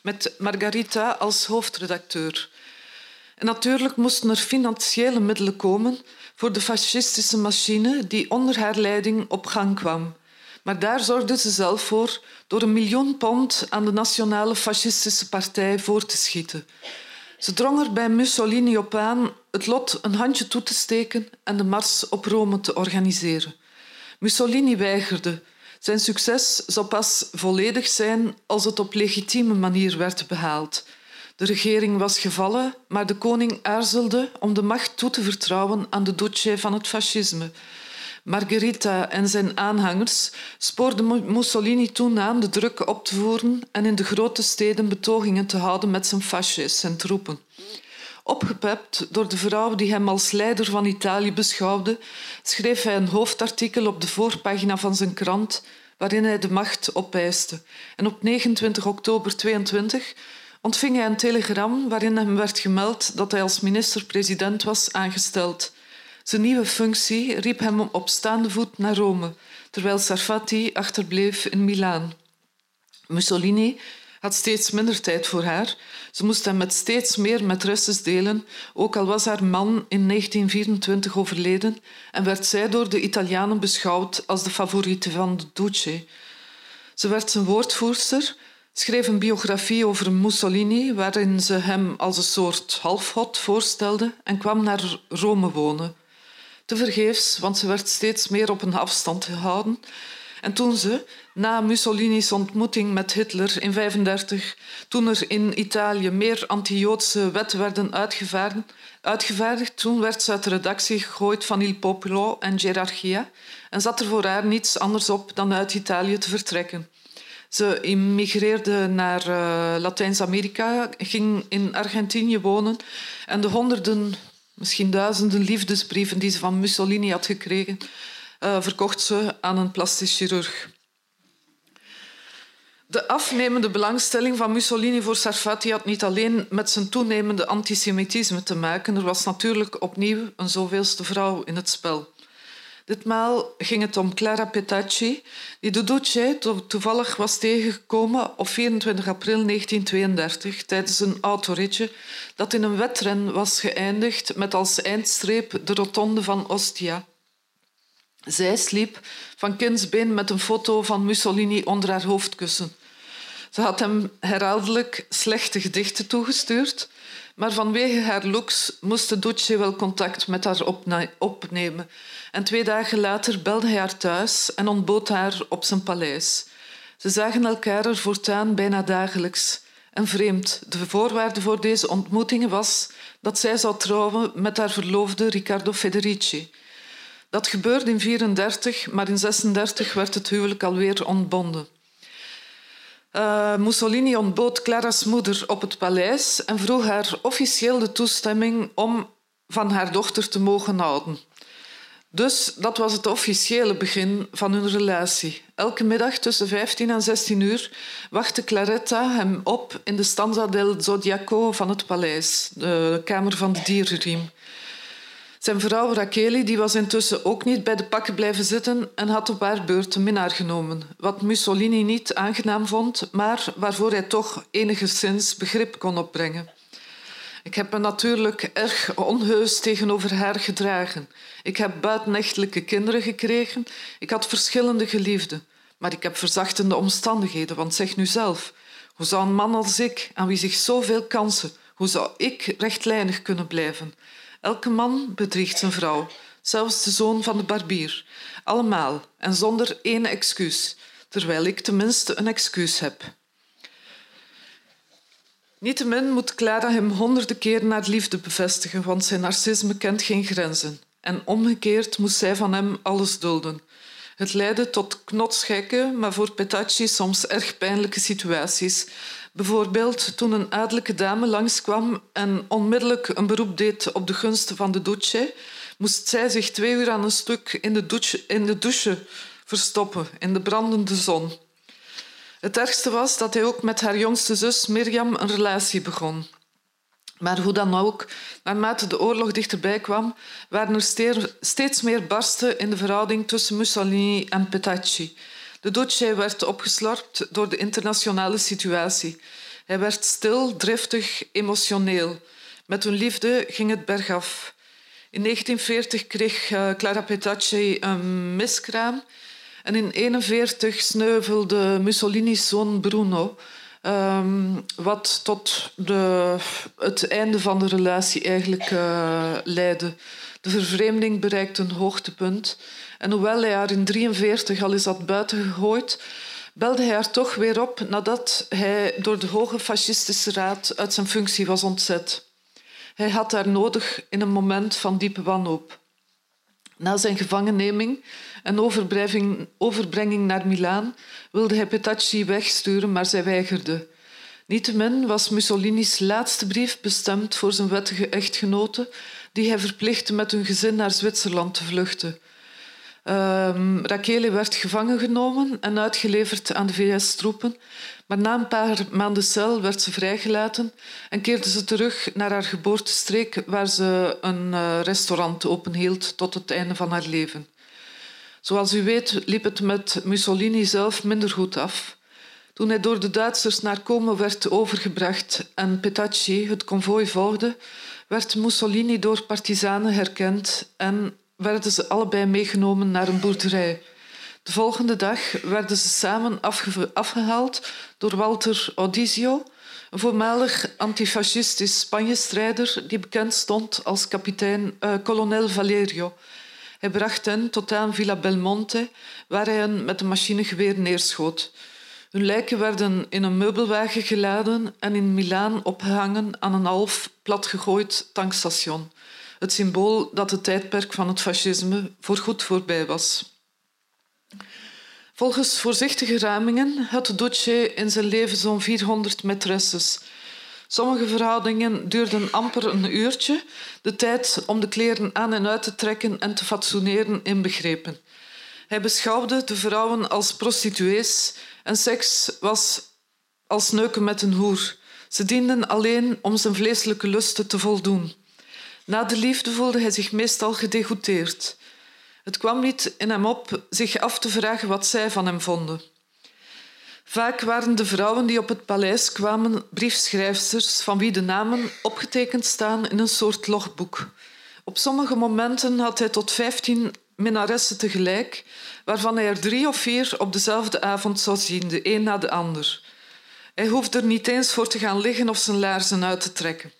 met Margarita als hoofdredacteur. En natuurlijk moesten er financiële middelen komen voor de fascistische machine die onder haar leiding op gang kwam. Maar daar zorgde ze zelf voor door een miljoen pond aan de Nationale Fascistische Partij voor te schieten. Ze drong er bij Mussolini op aan het lot een handje toe te steken en de mars op Rome te organiseren. Mussolini weigerde. Zijn succes zou pas volledig zijn als het op legitieme manier werd behaald. De regering was gevallen, maar de koning aarzelde om de macht toe te vertrouwen aan de duce van het fascisme. Margherita en zijn aanhangers spoorden Mussolini toen aan de druk op te voeren en in de grote steden betogingen te houden met zijn fasces en troepen. Opgepept door de vrouw die hem als leider van Italië beschouwde, schreef hij een hoofdartikel op de voorpagina van zijn krant waarin hij de macht opeiste. En op 29 oktober 22 ontving hij een telegram waarin hem werd gemeld dat hij als minister-president was aangesteld. Zijn nieuwe functie riep hem op staande voet naar Rome, terwijl Sarfati achterbleef in Milaan. Mussolini had steeds minder tijd voor haar. Ze moest hem met steeds meer maîtresses delen, ook al was haar man in 1924 overleden en werd zij door de Italianen beschouwd als de favoriete van de Duce. Ze werd zijn woordvoerster schreef een biografie over Mussolini, waarin ze hem als een soort halfhot voorstelde en kwam naar Rome wonen. Tevergeefs, want ze werd steeds meer op een afstand gehouden. En toen ze, na Mussolini's ontmoeting met Hitler in 1935, toen er in Italië meer anti-Joodse wetten werden uitgevaardigd, uitgevaardigd, toen werd ze uit de redactie gegooid van Il Popolo en Gerarchia en zat er voor haar niets anders op dan uit Italië te vertrekken. Ze immigreerde naar uh, Latijns-Amerika, ging in Argentinië wonen en de honderden, misschien duizenden liefdesbrieven die ze van Mussolini had gekregen, uh, verkocht ze aan een plastisch chirurg. De afnemende belangstelling van Mussolini voor Sarfati had niet alleen met zijn toenemende antisemitisme te maken. Er was natuurlijk opnieuw een zoveelste vrouw in het spel. Ditmaal ging het om Clara Petacci, die de Duce toevallig was tegengekomen op 24 april 1932 tijdens een autoritje dat in een wedren was geëindigd met als eindstreep de rotonde van Ostia. Zij sliep van kindsbeen met een foto van Mussolini onder haar hoofdkussen. Ze had hem herhaaldelijk slechte gedichten toegestuurd, maar vanwege haar looks moest Duce wel contact met haar opnemen. En twee dagen later belde hij haar thuis en ontbood haar op zijn paleis. Ze zagen elkaar er voortaan bijna dagelijks. En vreemd, de voorwaarde voor deze ontmoetingen was dat zij zou trouwen met haar verloofde Riccardo Federici. Dat gebeurde in 1934, maar in 1936 werd het huwelijk alweer ontbonden. Uh, Mussolini ontbood Clara's moeder op het paleis en vroeg haar officieel de toestemming om van haar dochter te mogen houden. Dus dat was het officiële begin van hun relatie. Elke middag tussen 15 en 16 uur wachtte Claretta hem op in de stanza del Zodiaco van het paleis, de kamer van de dierenriem. Zijn vrouw Racheli die was intussen ook niet bij de pakken blijven zitten en had op haar beurt een minnaar genomen, wat Mussolini niet aangenaam vond, maar waarvoor hij toch enigszins begrip kon opbrengen. Ik heb me natuurlijk erg onheus tegenover haar gedragen. Ik heb buitenechtelijke kinderen gekregen. Ik had verschillende geliefden. Maar ik heb verzachtende omstandigheden, want zeg nu zelf. Hoe zou een man als ik, aan wie zich zoveel kansen, hoe zou ik rechtlijnig kunnen blijven? Elke man bedriegt zijn vrouw, zelfs de zoon van de barbier. Allemaal en zonder één excuus, terwijl ik tenminste een excuus heb. Niettemin moet Clara hem honderden keren naar liefde bevestigen, want zijn narcisme kent geen grenzen. En omgekeerd moest zij van hem alles dulden. Het leidde tot knotsgekke, maar voor Petacci soms erg pijnlijke situaties. Bijvoorbeeld toen een adellijke dame langskwam en onmiddellijk een beroep deed op de gunsten van de douche, moest zij zich twee uur aan een stuk in de douche, in de douche verstoppen, in de brandende zon. Het ergste was dat hij ook met haar jongste zus Mirjam een relatie begon. Maar hoe dan ook, naarmate de oorlog dichterbij kwam, waren er steeds meer barsten in de verhouding tussen Mussolini en Petacci. De Duce werd opgeslorpt door de internationale situatie. Hij werd stil, driftig, emotioneel. Met hun liefde ging het bergaf. In 1940 kreeg eh, Clara Petacci een miskraam en in 1941 sneuvelde Mussolini's zoon Bruno, um, wat tot de, het einde van de relatie eigenlijk uh, leidde. De vervreemding bereikte een hoogtepunt. En hoewel hij haar in 1943 al eens had buitengegooid, belde hij haar toch weer op nadat hij door de Hoge Fascistische Raad uit zijn functie was ontzet. Hij had haar nodig in een moment van diepe wanhoop. Na zijn gevangenneming en overbrenging naar Milaan wilde hij Petacci wegsturen, maar zij weigerde. Niettemin was Mussolini's laatste brief bestemd voor zijn wettige echtgenote, die hij verplichtte met hun gezin naar Zwitserland te vluchten. Um, Rachele werd gevangen genomen en uitgeleverd aan de VS-troepen, maar na een paar maanden cel werd ze vrijgelaten en keerde ze terug naar haar geboortestreek, waar ze een uh, restaurant openhield tot het einde van haar leven. Zoals u weet liep het met Mussolini zelf minder goed af. Toen hij door de Duitsers naar Como werd overgebracht en Petacci het konvooi volgde, werd Mussolini door partisanen herkend en werden ze allebei meegenomen naar een boerderij. De volgende dag werden ze samen afgehaald door Walter Audizio, een voormalig antifascistisch Spanje-strijder die bekend stond als kapitein uh, kolonel Valerio. Hij bracht hen tot aan Villa Belmonte, waar hij hen met een machinegeweer neerschoot. Hun lijken werden in een meubelwagen geladen en in Milaan opgehangen aan een half platgegooid tankstation. Het symbool dat het tijdperk van het fascisme voorgoed voorbij was. Volgens voorzichtige ramingen had Duce in zijn leven zo'n 400 maîtresses. Sommige verhoudingen duurden amper een uurtje, de tijd om de kleren aan en uit te trekken en te fatsoeneren inbegrepen. Hij beschouwde de vrouwen als prostituees En seks was als neuken met een hoer. Ze dienden alleen om zijn vleeselijke lusten te voldoen. Na de liefde voelde hij zich meestal gedegoûteerd. Het kwam niet in hem op zich af te vragen wat zij van hem vonden. Vaak waren de vrouwen die op het paleis kwamen briefschrijfsters van wie de namen opgetekend staan in een soort logboek. Op sommige momenten had hij tot vijftien minnaressen tegelijk, waarvan hij er drie of vier op dezelfde avond zou zien, de een na de ander. Hij hoefde er niet eens voor te gaan liggen of zijn laarzen uit te trekken.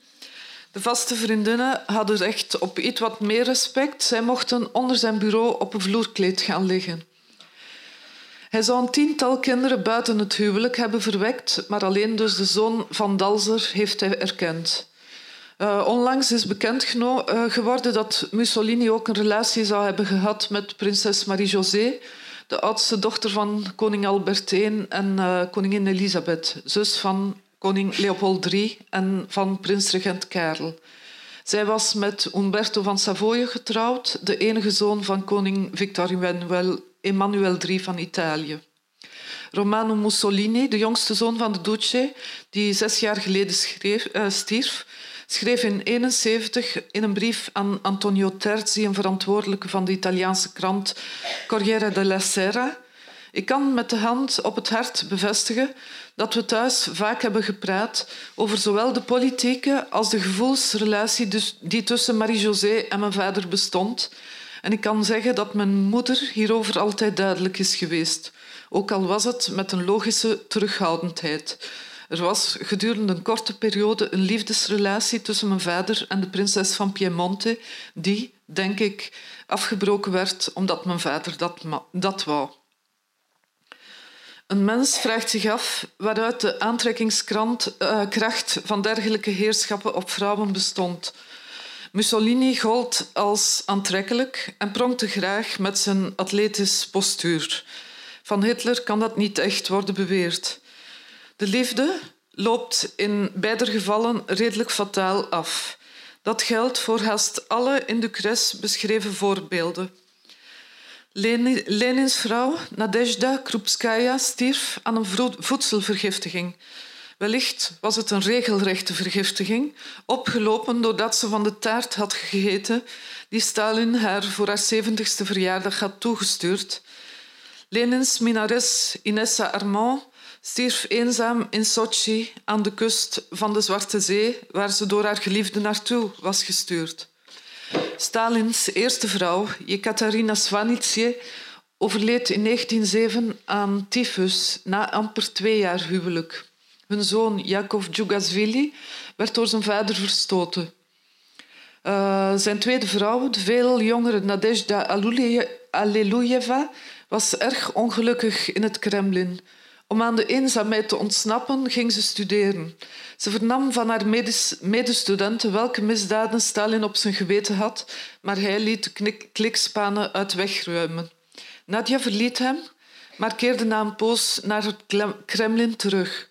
Vaste vriendinnen hadden recht op iets wat meer respect. Zij mochten onder zijn bureau op een vloerkleed gaan liggen. Hij zou een tiental kinderen buiten het huwelijk hebben verwekt, maar alleen dus de zoon van Dalzer heeft hij erkend. Uh, onlangs is bekend uh, geworden dat Mussolini ook een relatie zou hebben gehad met prinses Marie-José, de oudste dochter van koning Albert I en uh, koningin Elisabeth, zus van koning Leopold III en van prins-regent Karel. Zij was met Umberto van Savoye getrouwd, de enige zoon van koning Victor Emmanuel III van Italië. Romano Mussolini, de jongste zoon van de Duce, die zes jaar geleden uh, stierf, schreef in 1971 in een brief aan Antonio Terzi, een verantwoordelijke van de Italiaanse krant Corriere della Sera. Ik kan met de hand op het hart bevestigen dat we thuis vaak hebben gepraat over zowel de politieke als de gevoelsrelatie dus die tussen Marie-José en mijn vader bestond. En ik kan zeggen dat mijn moeder hierover altijd duidelijk is geweest, ook al was het met een logische terughoudendheid. Er was gedurende een korte periode een liefdesrelatie tussen mijn vader en de prinses van Piemonte, die, denk ik, afgebroken werd omdat mijn vader dat, dat wou. Een mens vraagt zich af waaruit de aantrekkingskracht uh, van dergelijke heerschappen op vrouwen bestond. Mussolini gold als aantrekkelijk en pronkte graag met zijn atletisch postuur. Van Hitler kan dat niet echt worden beweerd. De liefde loopt in beide gevallen redelijk fataal af. Dat geldt voor haast alle in Ducres beschreven voorbeelden. Lenins vrouw Nadezhda Krupskaya stierf aan een voedselvergiftiging. Wellicht was het een regelrechte vergiftiging, opgelopen doordat ze van de taart had gegeten die Stalin haar voor haar 70ste verjaardag had toegestuurd. Lenins minares Inessa Armand stierf eenzaam in Sochi aan de kust van de Zwarte Zee, waar ze door haar geliefde naartoe was gestuurd. Stalins eerste vrouw, Jekaterina Svanitsie, overleed in 1907 aan tyfus na amper twee jaar huwelijk. Hun zoon Yakov Djugasvili werd door zijn vader verstoten. Uh, zijn tweede vrouw, de veel jongere Nadezhda Aleluyeva, was erg ongelukkig in het Kremlin. Om aan de eenzaamheid te ontsnappen ging ze studeren. Ze vernam van haar medestudenten welke misdaden Stalin op zijn geweten had, maar hij liet de klikspanen uit wegruimen. Nadia verliet hem, maar keerde na een poos naar het Kremlin terug.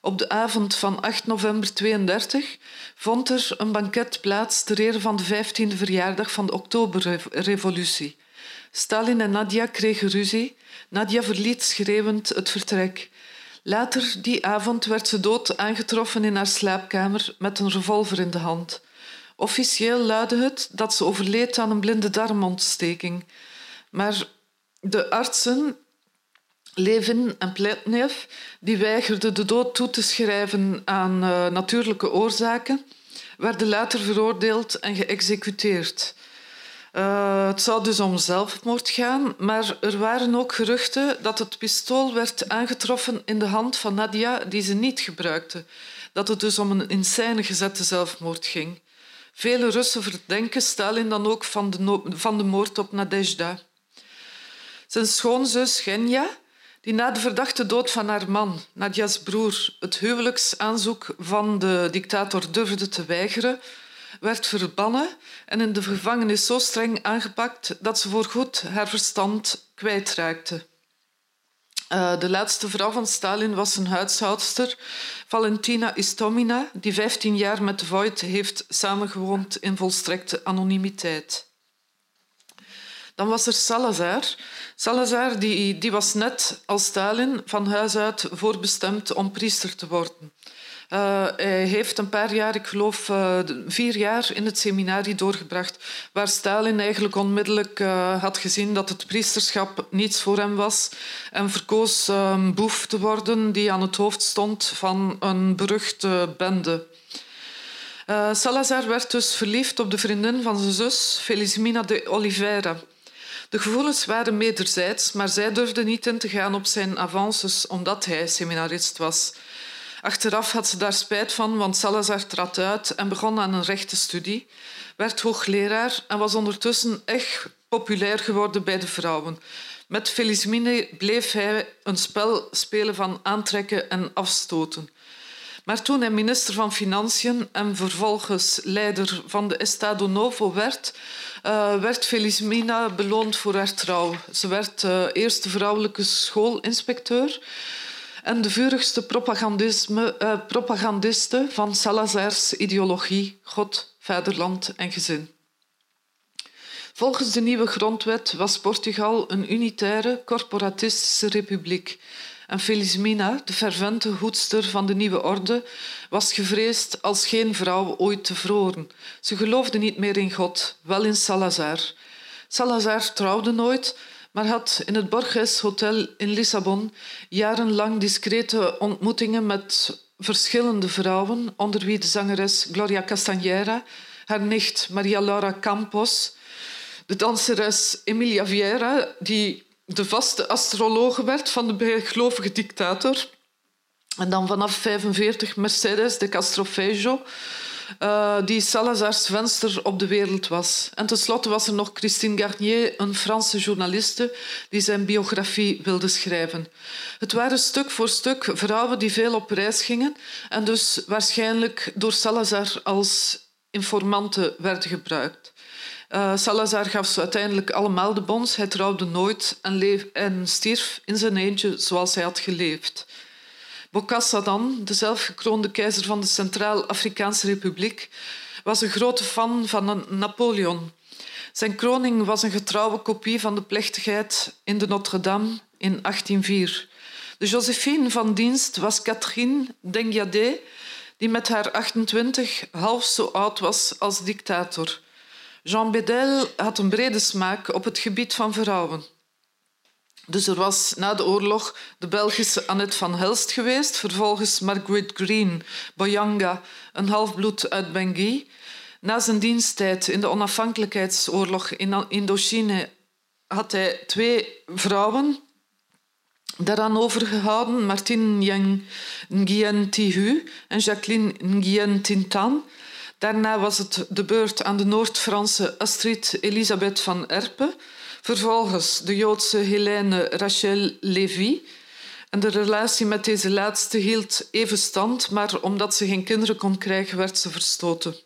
Op de avond van 8 november 32 vond er een banket plaats ter ere van de 15e verjaardag van de Oktoberrevolutie. Stalin en Nadia kregen ruzie. Nadia verliet schreeuwend het vertrek. Later die avond werd ze dood aangetroffen in haar slaapkamer met een revolver in de hand. Officieel luidde het dat ze overleed aan een blinde darmontsteking. Maar de artsen, Levin en Pletnev, die weigerden de dood toe te schrijven aan uh, natuurlijke oorzaken, werden later veroordeeld en geëxecuteerd. Uh, het zou dus om zelfmoord gaan, maar er waren ook geruchten dat het pistool werd aangetroffen in de hand van Nadia die ze niet gebruikte. Dat het dus om een in gezette zelfmoord ging. Vele Russen verdenken Stalin dan ook van de, van de moord op Nadezhda. Zijn schoonzus Genya, die na de verdachte dood van haar man, Nadia's broer, het huwelijksaanzoek van de dictator durfde te weigeren, werd verbannen en in de gevangenis zo streng aangepakt dat ze voorgoed haar verstand kwijtraakte. Uh, de laatste vrouw van Stalin was een huishoudster, Valentina Istomina, die 15 jaar met Voigt heeft samengewoond in volstrekte anonimiteit. Dan was er Salazar. Salazar die, die was net als Stalin van huis uit voorbestemd om priester te worden. Uh, hij heeft een paar jaar, ik geloof uh, vier jaar, in het seminarie doorgebracht, waar Stalin eigenlijk onmiddellijk uh, had gezien dat het priesterschap niets voor hem was en verkoos een boef te worden die aan het hoofd stond van een beruchte bende. Salazar werd dus verliefd op de vriendin van zijn zus, Felizmina de Oliveira. De gevoelens waren wederzijds, maar zij durfde niet in te gaan op zijn avances omdat hij seminarist was. Achteraf had ze daar spijt van, want Salazar trad uit en begon aan een rechtenstudie, werd hoogleraar en was ondertussen echt populair geworden bij de vrouwen. Met Felizmine bleef hij een spel spelen van aantrekken en afstoten. Maar toen hij minister van Financiën en vervolgens leider van de Estado Novo werd, uh, werd Felizmina beloond voor haar trouw. Ze werd uh, eerste vrouwelijke schoolinspecteur en de vurigste uh, propagandiste van Salazar's ideologie God, vaderland en gezin. Volgens de nieuwe grondwet was Portugal een unitaire, corporatistische republiek. En Felizmina, de fervente hoedster van de nieuwe orde, was gevreesd als geen vrouw ooit tevoren. Ze geloofde niet meer in God, wel in Salazar. Salazar trouwde nooit, maar had in het Borges Hotel in Lissabon jarenlang discrete ontmoetingen met verschillende vrouwen, onder wie de zangeres Gloria Castañera, haar nicht Maria Laura Campos, de danseres Emilia Vieira, die de vaste astrologe werd van de bijgelovige dictator. En dan vanaf 45 Mercedes de Castrofejo, uh, die Salazar's venster op de wereld was. En tenslotte was er nog Christine Garnier, een Franse journaliste, die zijn biografie wilde schrijven. Het waren stuk voor stuk vrouwen die veel op reis gingen en dus waarschijnlijk door Salazar als informanten werden gebruikt. Uh, Salazar gaf ze uiteindelijk allemaal de bons. Hij trouwde nooit en, en stierf in zijn eentje zoals hij had geleefd. Bokassa dan, de zelfgekroonde keizer van de Centraal-Afrikaanse Republiek, was een grote fan van Napoleon. Zijn kroning was een getrouwe kopie van de plechtigheid in de Notre-Dame in 1804. De Josephine van dienst was Catherine Dengiadé, die met haar 28 half zo oud was als dictator. Jean Bedel had een brede smaak op het gebied van vrouwen. Dus er was na de oorlog de Belgische Annette van Helst geweest, vervolgens Margaret Green, Boyanga, een halfbloed uit Bangui. Na zijn diensttijd in de onafhankelijkheidsoorlog in Indochine had hij twee vrouwen daaraan overgehouden, Martine Nguyen Tihu en Jacqueline Nguyen Tintan. Daarna was het de beurt aan de Noord-Franse Astrid Elisabeth van Erpe, vervolgens de Joodse Helene Rachel Levy. En de relatie met deze laatste hield even stand, maar omdat ze geen kinderen kon krijgen, werd ze verstoten.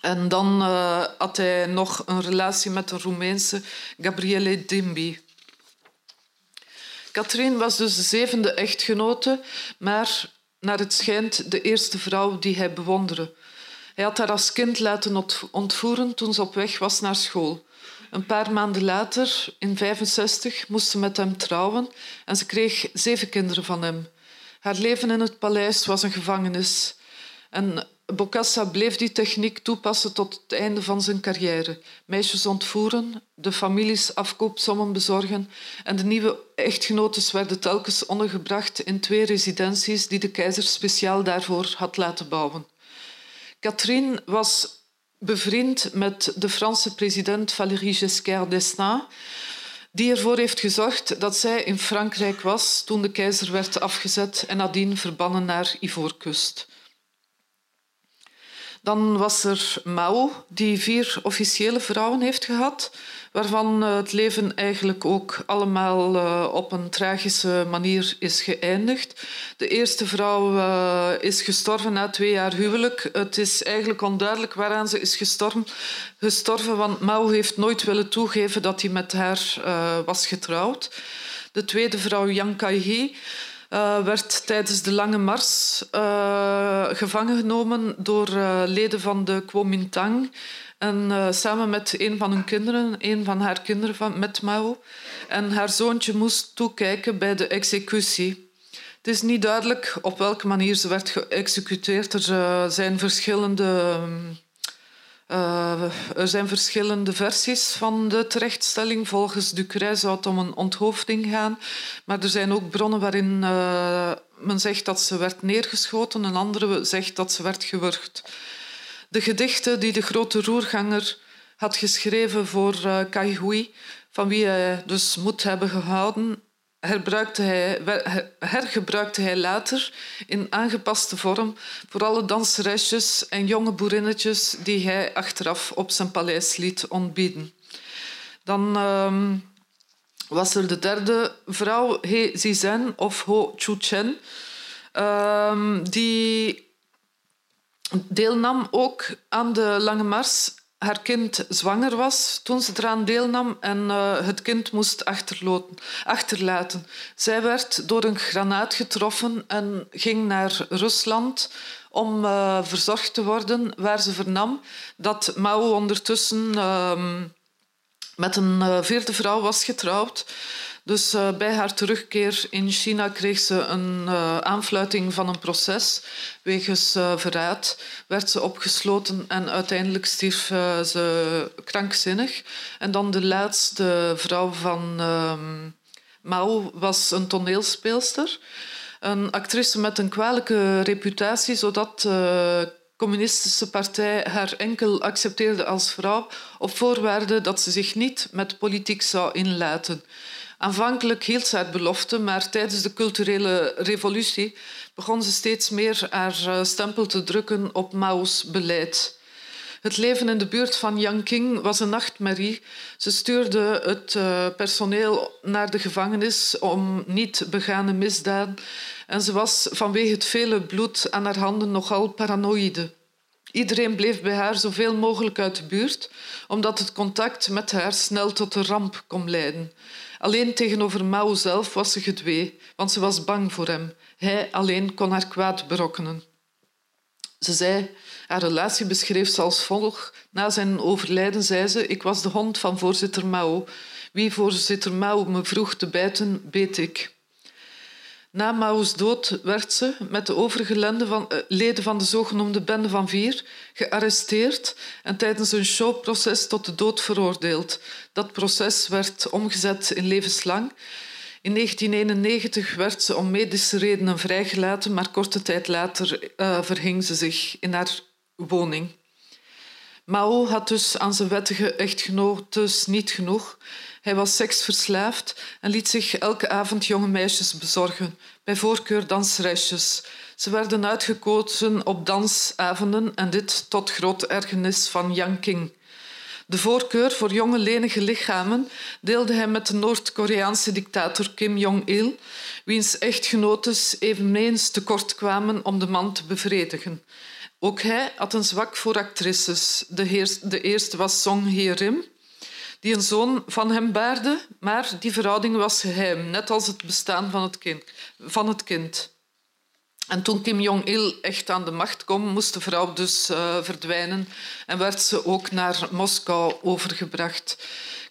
En dan uh, had hij nog een relatie met de Roemeense Gabriele Dimbi. Katrien was dus de zevende echtgenote, maar naar het schijnt de eerste vrouw die hij bewonderde. Hij had haar als kind laten ontvoeren toen ze op weg was naar school. Een paar maanden later, in 65, moest ze met hem trouwen en ze kreeg zeven kinderen van hem. Haar leven in het paleis was een gevangenis. En Bokassa bleef die techniek toepassen tot het einde van zijn carrière. Meisjes ontvoeren, de families afkoopsommen bezorgen en de nieuwe echtgenotes werden telkens ondergebracht in twee residenties die de keizer speciaal daarvoor had laten bouwen. Catherine was bevriend met de Franse president Valéry Giscard d'Estaing, die ervoor heeft gezorgd dat zij in Frankrijk was toen de keizer werd afgezet en nadien verbannen naar Ivoorkust. Dan was er Mao, die vier officiële vrouwen heeft gehad, waarvan eh, het leven eigenlijk ook allemaal eh, op een tragische manier is geëindigd. De eerste vrouw uh, is gestorven na twee jaar huwelijk. Het is eigenlijk onduidelijk waaraan ze is gestorven, gestorven want Mao heeft nooit willen toegeven dat hij met haar was getrouwd. De tweede vrouw, Yang Kai-he, uh, werd tijdens de Lange Mars uh, gevangen genomen door uh, leden van de Kuomintang. En samen met een van hun kinderen, een van haar kinderen van, met Mao. En haar zoontje moest toekijken bij de executie. Het is niet duidelijk op welke manier ze werd geëxecuteerd. Er zijn verschillende... Uh, er zijn verschillende versies van de terechtstelling. Volgens Ducret zou het om een onthoofding gaan. Maar er zijn ook bronnen waarin uh, men zegt dat ze werd neergeschoten en andere zegt dat ze werd gewurgd. De gedichten die de grote roerganger had geschreven voor uh, van wie hij dus moet hebben gehouden, hij, hergebruikte hij later in aangepaste vorm voor alle danseresjes en jonge boerinnetjes die hij achteraf op zijn paleis liet ontbieden. Dan uh, was er de derde vrouw, He Zizhen of Ho Chu-chen, uh, die deelnam ook aan de Lange Mars haar kind zwanger was toen ze eraan deelnam en uh, het kind moest achterlaten. Zij werd door een granaat getroffen en ging naar Rusland om uh, verzorgd te worden, waar ze vernam dat Mao ondertussen uh, met een eh, vierde vrouw was getrouwd. Dus uh, bij haar terugkeer in China kreeg ze een uh, aanfluiting van een proces. Wegens uh, verraad werd ze opgesloten en uiteindelijk stierf ze krankzinnig. En dan de laatste vrouw van ehm, Mao was een toneelspeelster. Een actrice met een kwalijke reputatie, zodat de communistische partij haar enkel accepteerde als vrouw op voorwaarde dat ze zich niet met politiek zou inlaten. Aanvankelijk hield ze haar belofte, maar tijdens de culturele revolutie begon ze steeds meer haar eh, stempel te drukken op Mao's beleid. Het leven in de buurt van Yangqing was een nachtmerrie. Ze stuurde het uh, personeel naar de gevangenis om niet begane misdaden. En ze was vanwege het vele bloed aan haar handen nogal paranoïde. Iedereen bleef bij haar zoveel mogelijk uit de buurt, omdat het contact met haar snel tot een ramp kon leiden. Alleen tegenover Mao zelf was ze gedwee, want ze was bang voor hem. Hij alleen kon haar kwaad berokkenen. Ze zei, haar relatie beschreef ze als volgt. Na zijn overlijden zei ze, ik was de hond van voorzitter Mao. Wie voorzitter Mao me vroeg te bijten, beet ik. Na Mao's dood werd ze, met de overige van, uh, leden van de zogenoemde Bende van Vier, gearresteerd en tijdens een showproces tot de dood veroordeeld. Dat proces werd omgezet in levenslang. In 1991 werd ze om medische redenen vrijgelaten, maar korte tijd later uh, verhing ze zich in haar woning. Mao had dus aan zijn wettige echtgenotes niet genoeg. Hij was seksverslaafd en liet zich elke avond jonge meisjes bezorgen, bij voorkeur dansreisjes. Ze werden uitgekozen op dansavonden en dit tot groot ergernis van Yang King. De voorkeur voor jonge lenige lichamen deelde hij met de Noord-Koreaanse dictator Kim Jong-il, wiens echtgenotes eveneens tekort kwamen om de man te bevredigen. Ook hij had een zwak voor actrices. De, eerste was Song Hye-rim, die een zoon van hem baarde, maar die verhouding was geheim, net als het bestaan van het kind. Van het kind. En toen Kim Jong-il echt aan de macht kwam, moest de vrouw dus uh, verdwijnen en werd ze ook naar Moskou overgebracht.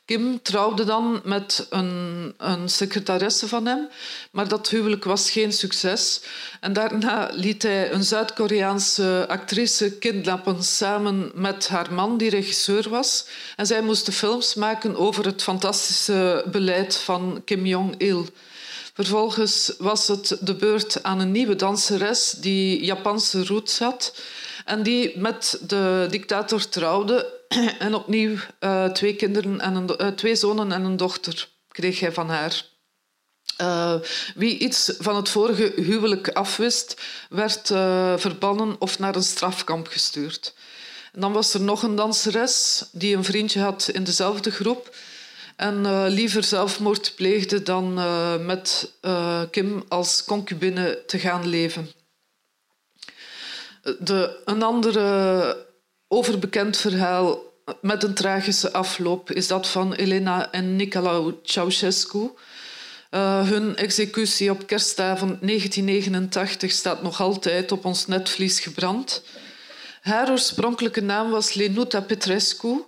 Kim trouwde dan met een, een secretaresse van hem, maar dat huwelijk was geen succes. En daarna liet hij een Zuid-Koreaanse actrice kidnappen samen met haar man, die regisseur was. En zij moesten films maken over het fantastische beleid van Kim Jong-il. Vervolgens was het de beurt aan een nieuwe danseres die Japanse roots had en die met de dictator trouwde (clears throat) en opnieuw uh, twee, kinderen en een, uh, twee zonen en een dochter kreeg hij van haar. Uh, wie iets van het vorige huwelijk afwist, werd verbannen of naar een strafkamp gestuurd. En dan was er nog een danseres die een vriendje had in dezelfde groep en liever zelfmoord pleegde dan met Kim als concubine te gaan leven. De, een andere overbekend verhaal met een tragische afloop is dat van Elena en Nicolae Ceausescu. Uh, hun executie op kerstavond 1989 staat nog altijd op ons netvlies gebrand. Haar oorspronkelijke naam was Lenuta Petrescu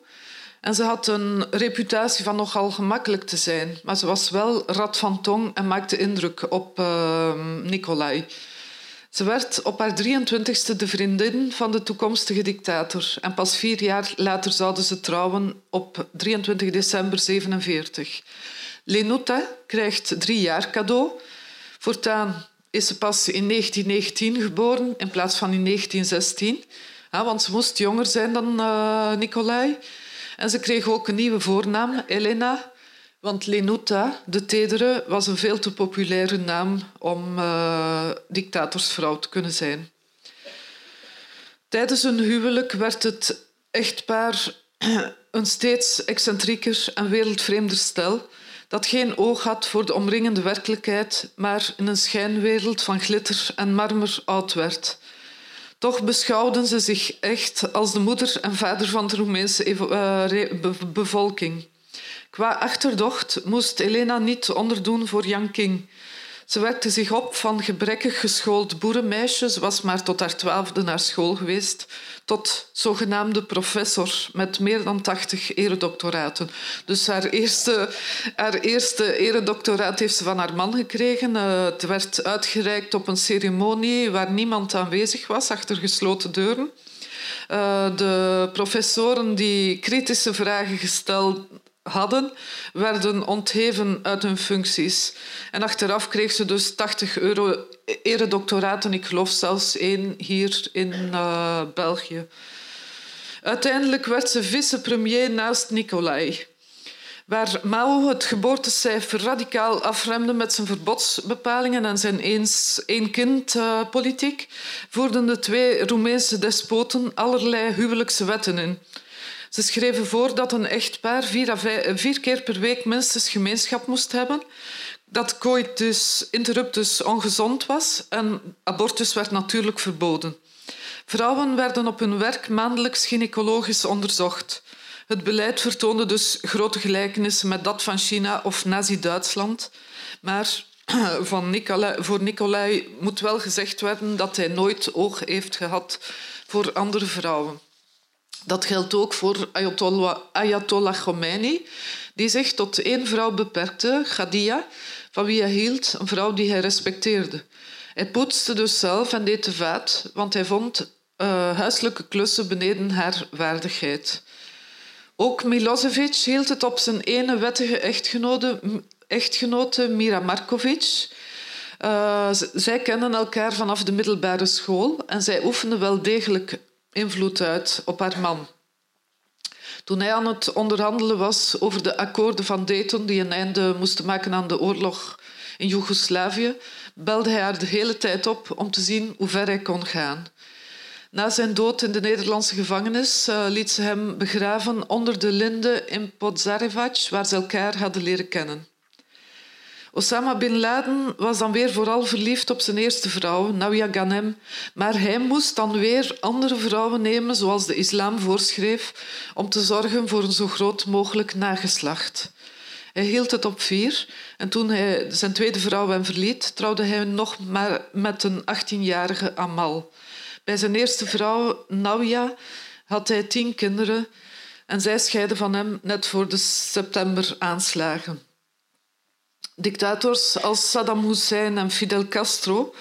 en ze had een reputatie van nogal gemakkelijk te zijn, maar ze was wel rad van tong en maakte indruk op uh, Nicolai. Ze werd op haar 23ste de vriendin van de toekomstige dictator en pas vier jaar later zouden ze trouwen op 23 december 47. Lenuta krijgt drie jaar cadeau. Voortaan is ze pas in 1919 geboren in plaats van in 1916, want ze moest jonger zijn dan uh, Nicolai. En ze kreeg ook een nieuwe voornaam, Elena, want Lenuta, de tedere, was een veel te populaire naam om uh, dictatorsvrouw te kunnen zijn. Tijdens hun huwelijk werd het echtpaar (clears throat) een steeds excentrieker en wereldvreemder stel dat geen oog had voor de omringende werkelijkheid, maar in een schijnwereld van glitter en marmer oud werd. Toch beschouwden ze zich echt als de moeder en vader van de Roemeense uh, bevolking. Qua achterdocht moest Elena niet onderdoen voor Yang King. Ze werkte zich op van gebrekkig geschoold boerenmeisje. Ze was maar tot haar twaalfde naar school geweest. Tot zogenaamde professor met meer dan tachtig eredoctoraten. Dus haar eerste, haar eerste eredoctoraat heeft ze van haar man gekregen. Uh, het werd uitgereikt op een ceremonie waar niemand aanwezig was, achter gesloten deuren. Uh, de professoren die kritische vragen gesteld hadden, werden ontheven uit hun functies. En achteraf kreeg ze dus 80 euro eredoctoraten, ik geloof zelfs één hier in uh, België. Uiteindelijk werd ze vicepremier naast Nicolai. Waar Mao het geboortecijfer radicaal afremde met zijn verbodsbepalingen en zijn één-kind-politiek, voerden de twee Roemeense despoten allerlei huwelijkse wetten in. Ze schreven voor dat een echtpaar vier, vier keer per week minstens gemeenschap moest hebben, dat coitus interruptus ongezond was en abortus werd natuurlijk verboden. Vrouwen werden op hun werk maandelijks gynaecologisch onderzocht. Het beleid vertoonde dus grote gelijkenissen met dat van China of Nazi-Duitsland. Maar (clears throat) van voor Nicolai moet wel gezegd worden dat hij nooit oog heeft gehad voor andere vrouwen. Dat geldt ook voor Ayatollah, Khomeini, die zich tot één vrouw beperkte, Khadia, van wie hij hield, een vrouw die hij respecteerde. Hij poetste dus zelf en deed te vaat, want hij vond uh, huiselijke klussen beneden haar waardigheid. Ook Milosevic hield het op zijn ene wettige echtgenote, echtgenote Mira Markovic. Uh, zij kennen elkaar vanaf de middelbare school en zij oefenden wel degelijk invloed uit op haar man. Toen hij aan het onderhandelen was over de akkoorden van Dayton, die een einde moesten maken aan de oorlog in Joegoslavië, belde hij haar de hele tijd op om te zien hoe ver hij kon gaan. Na zijn dood in de Nederlandse gevangenis uh, liet ze hem begraven onder de linde in Podzarevac, waar ze elkaar hadden leren kennen. Osama bin Laden was dan weer vooral verliefd op zijn eerste vrouw, Nawia Ghanem, maar hij moest dan weer andere vrouwen nemen, zoals de islam voorschreef, om te zorgen voor een zo groot mogelijk nageslacht. Hij hield het op vier en toen hij zijn tweede vrouw hem verliet, trouwde hij nog maar met een 18-jarige Amal. Bij zijn eerste vrouw, Nawia, had hij tien kinderen en zij scheidde van hem net voor de september-aanslagen. Dictators als Saddam Hussein en Fidel Castro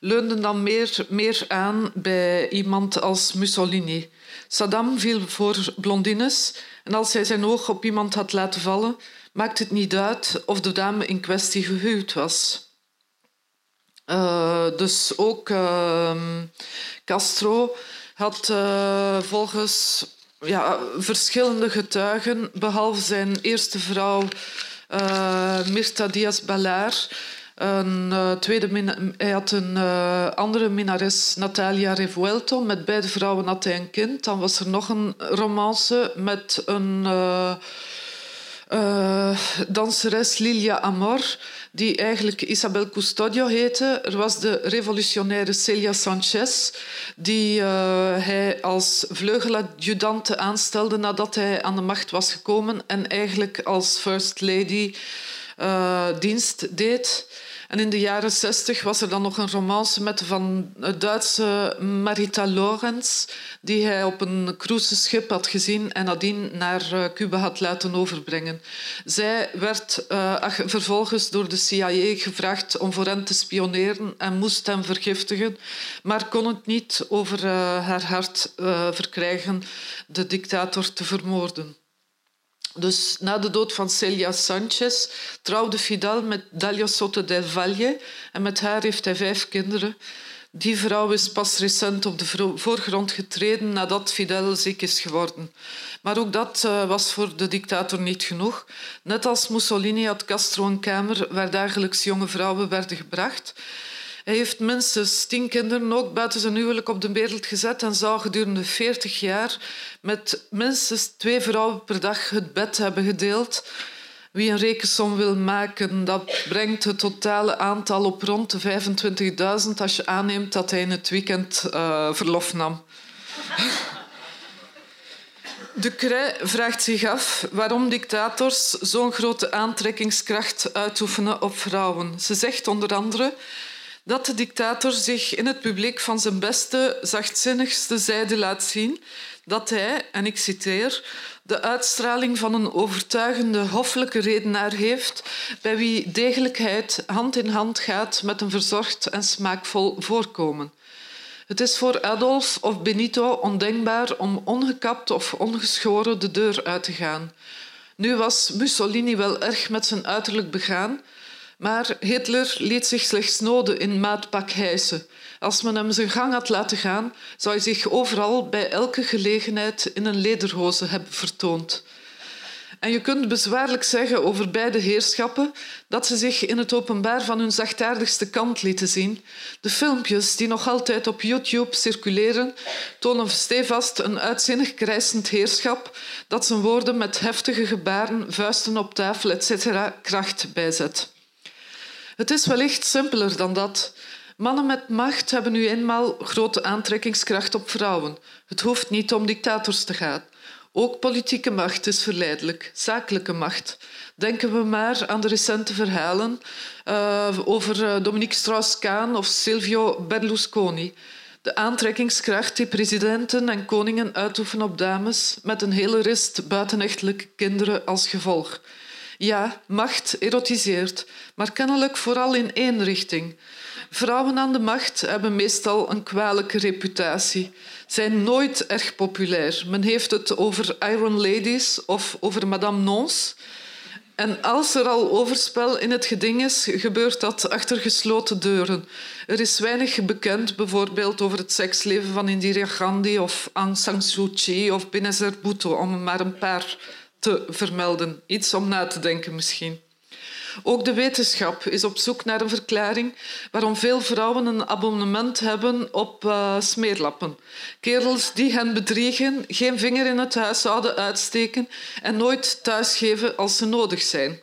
leunden dan meer, meer aan bij iemand als Mussolini. Saddam viel voor blondines en als hij zijn oog op iemand had laten vallen, maakte het niet uit of de dame in kwestie gehuwd was. Uh, dus ook uh, Castro had uh, volgens ja, verschillende getuigen, behalve zijn eerste vrouw Mirta Diaz-Balart. Een, uh, tweede hij had een uh, andere minnares, Natalia Revuelto. Met beide vrouwen had hij een kind. Dan was er nog een romance met een danseres Lilia Amor, die eigenlijk Isabel Custodio heette. Er was de revolutionaire Celia Sanchez, die uh, hij als vleugeladjudante aanstelde nadat hij aan de macht was gekomen en eigenlijk als first lady uh, dienst deed. En in de jaren zestig was er dan nog een romance met van het Duitse Marita Lorenz, die hij op een cruiseschip had gezien en nadien naar eh, Cuba had laten overbrengen. Zij werd uh, vervolgens door de CIA gevraagd om voor hem te spioneren en moest hem vergiftigen, maar kon het niet over uh, haar hart verkrijgen de dictator te vermoorden. Dus na de dood van Celia Sanchez trouwde Fidel met Dalia Soto del Valle en met haar heeft hij vijf kinderen. Die vrouw is pas recent op de voorgrond getreden nadat Fidel ziek is geworden. Maar ook dat uh, was voor de dictator niet genoeg. Net als Mussolini had Castro een kamer waar dagelijks jonge vrouwen werden gebracht. Hij heeft minstens tien kinderen ook buiten zijn huwelijk op de wereld gezet en zou gedurende veertig jaar met minstens twee vrouwen per dag het bed hebben gedeeld. Wie een rekensom wil maken, dat brengt het totale aantal op rond de 25.000 als je aanneemt dat hij in het weekend uh, verlof nam. De Cré vraagt zich af waarom dictators zo'n grote aantrekkingskracht uitoefenen op vrouwen. Ze zegt onder andere dat de dictator zich in het publiek van zijn beste, zachtzinnigste zijde laat zien, dat hij, en ik citeer, de uitstraling van een overtuigende hoffelijke redenaar heeft, bij wie degelijkheid hand in hand gaat met een verzorgd en smaakvol voorkomen. Het is voor Adolf of Benito ondenkbaar om ongekapt of ongeschoren de deur uit te gaan. Nu was Mussolini wel erg met zijn uiterlijk begaan, maar Hitler liet zich slechts noden in maatpak hijsen. Als men hem zijn gang had laten gaan, zou hij zich overal bij elke gelegenheid in een lederhoze hebben vertoond. En je kunt bezwaarlijk zeggen over beide heerschappen dat ze zich in het openbaar van hun zachtaardigste kant lieten zien. De filmpjes die nog altijd op YouTube circuleren tonen stevast een uitzinnig krijsend heerschap dat zijn woorden met heftige gebaren, vuisten op tafel, etc. kracht bijzet. Het is wellicht simpeler dan dat. Mannen met macht hebben nu eenmaal grote aantrekkingskracht op vrouwen. Het hoeft niet om dictators te gaan. Ook politieke macht is verleidelijk, zakelijke macht. Denken we maar aan de recente verhalen uh, over uh, Dominique Strauss-Kaan of Silvio Berlusconi. De aantrekkingskracht die presidenten en koningen uitoefenen op dames met een hele rist buitenechtelijke kinderen als gevolg. Ja, macht erotiseert, maar kennelijk vooral in één richting. Vrouwen aan de macht hebben meestal een kwalijke reputatie, zijn nooit erg populair. Men heeft het over Iron Ladies of over Madame Nons. En als er al overspel in het geding is, gebeurt dat achter gesloten deuren. Er is weinig bekend, bijvoorbeeld over het seksleven van Indira Gandhi of Aung San Suu Kyi of Benazir Bhutto, om maar een paar te vermelden. Iets om na te denken misschien. Ook de wetenschap is op zoek naar een verklaring waarom veel vrouwen een abonnement hebben op uh, smeerlappen. Kerels die hen bedriegen, geen vinger in het huis zouden uitsteken en nooit thuisgeven als ze nodig zijn.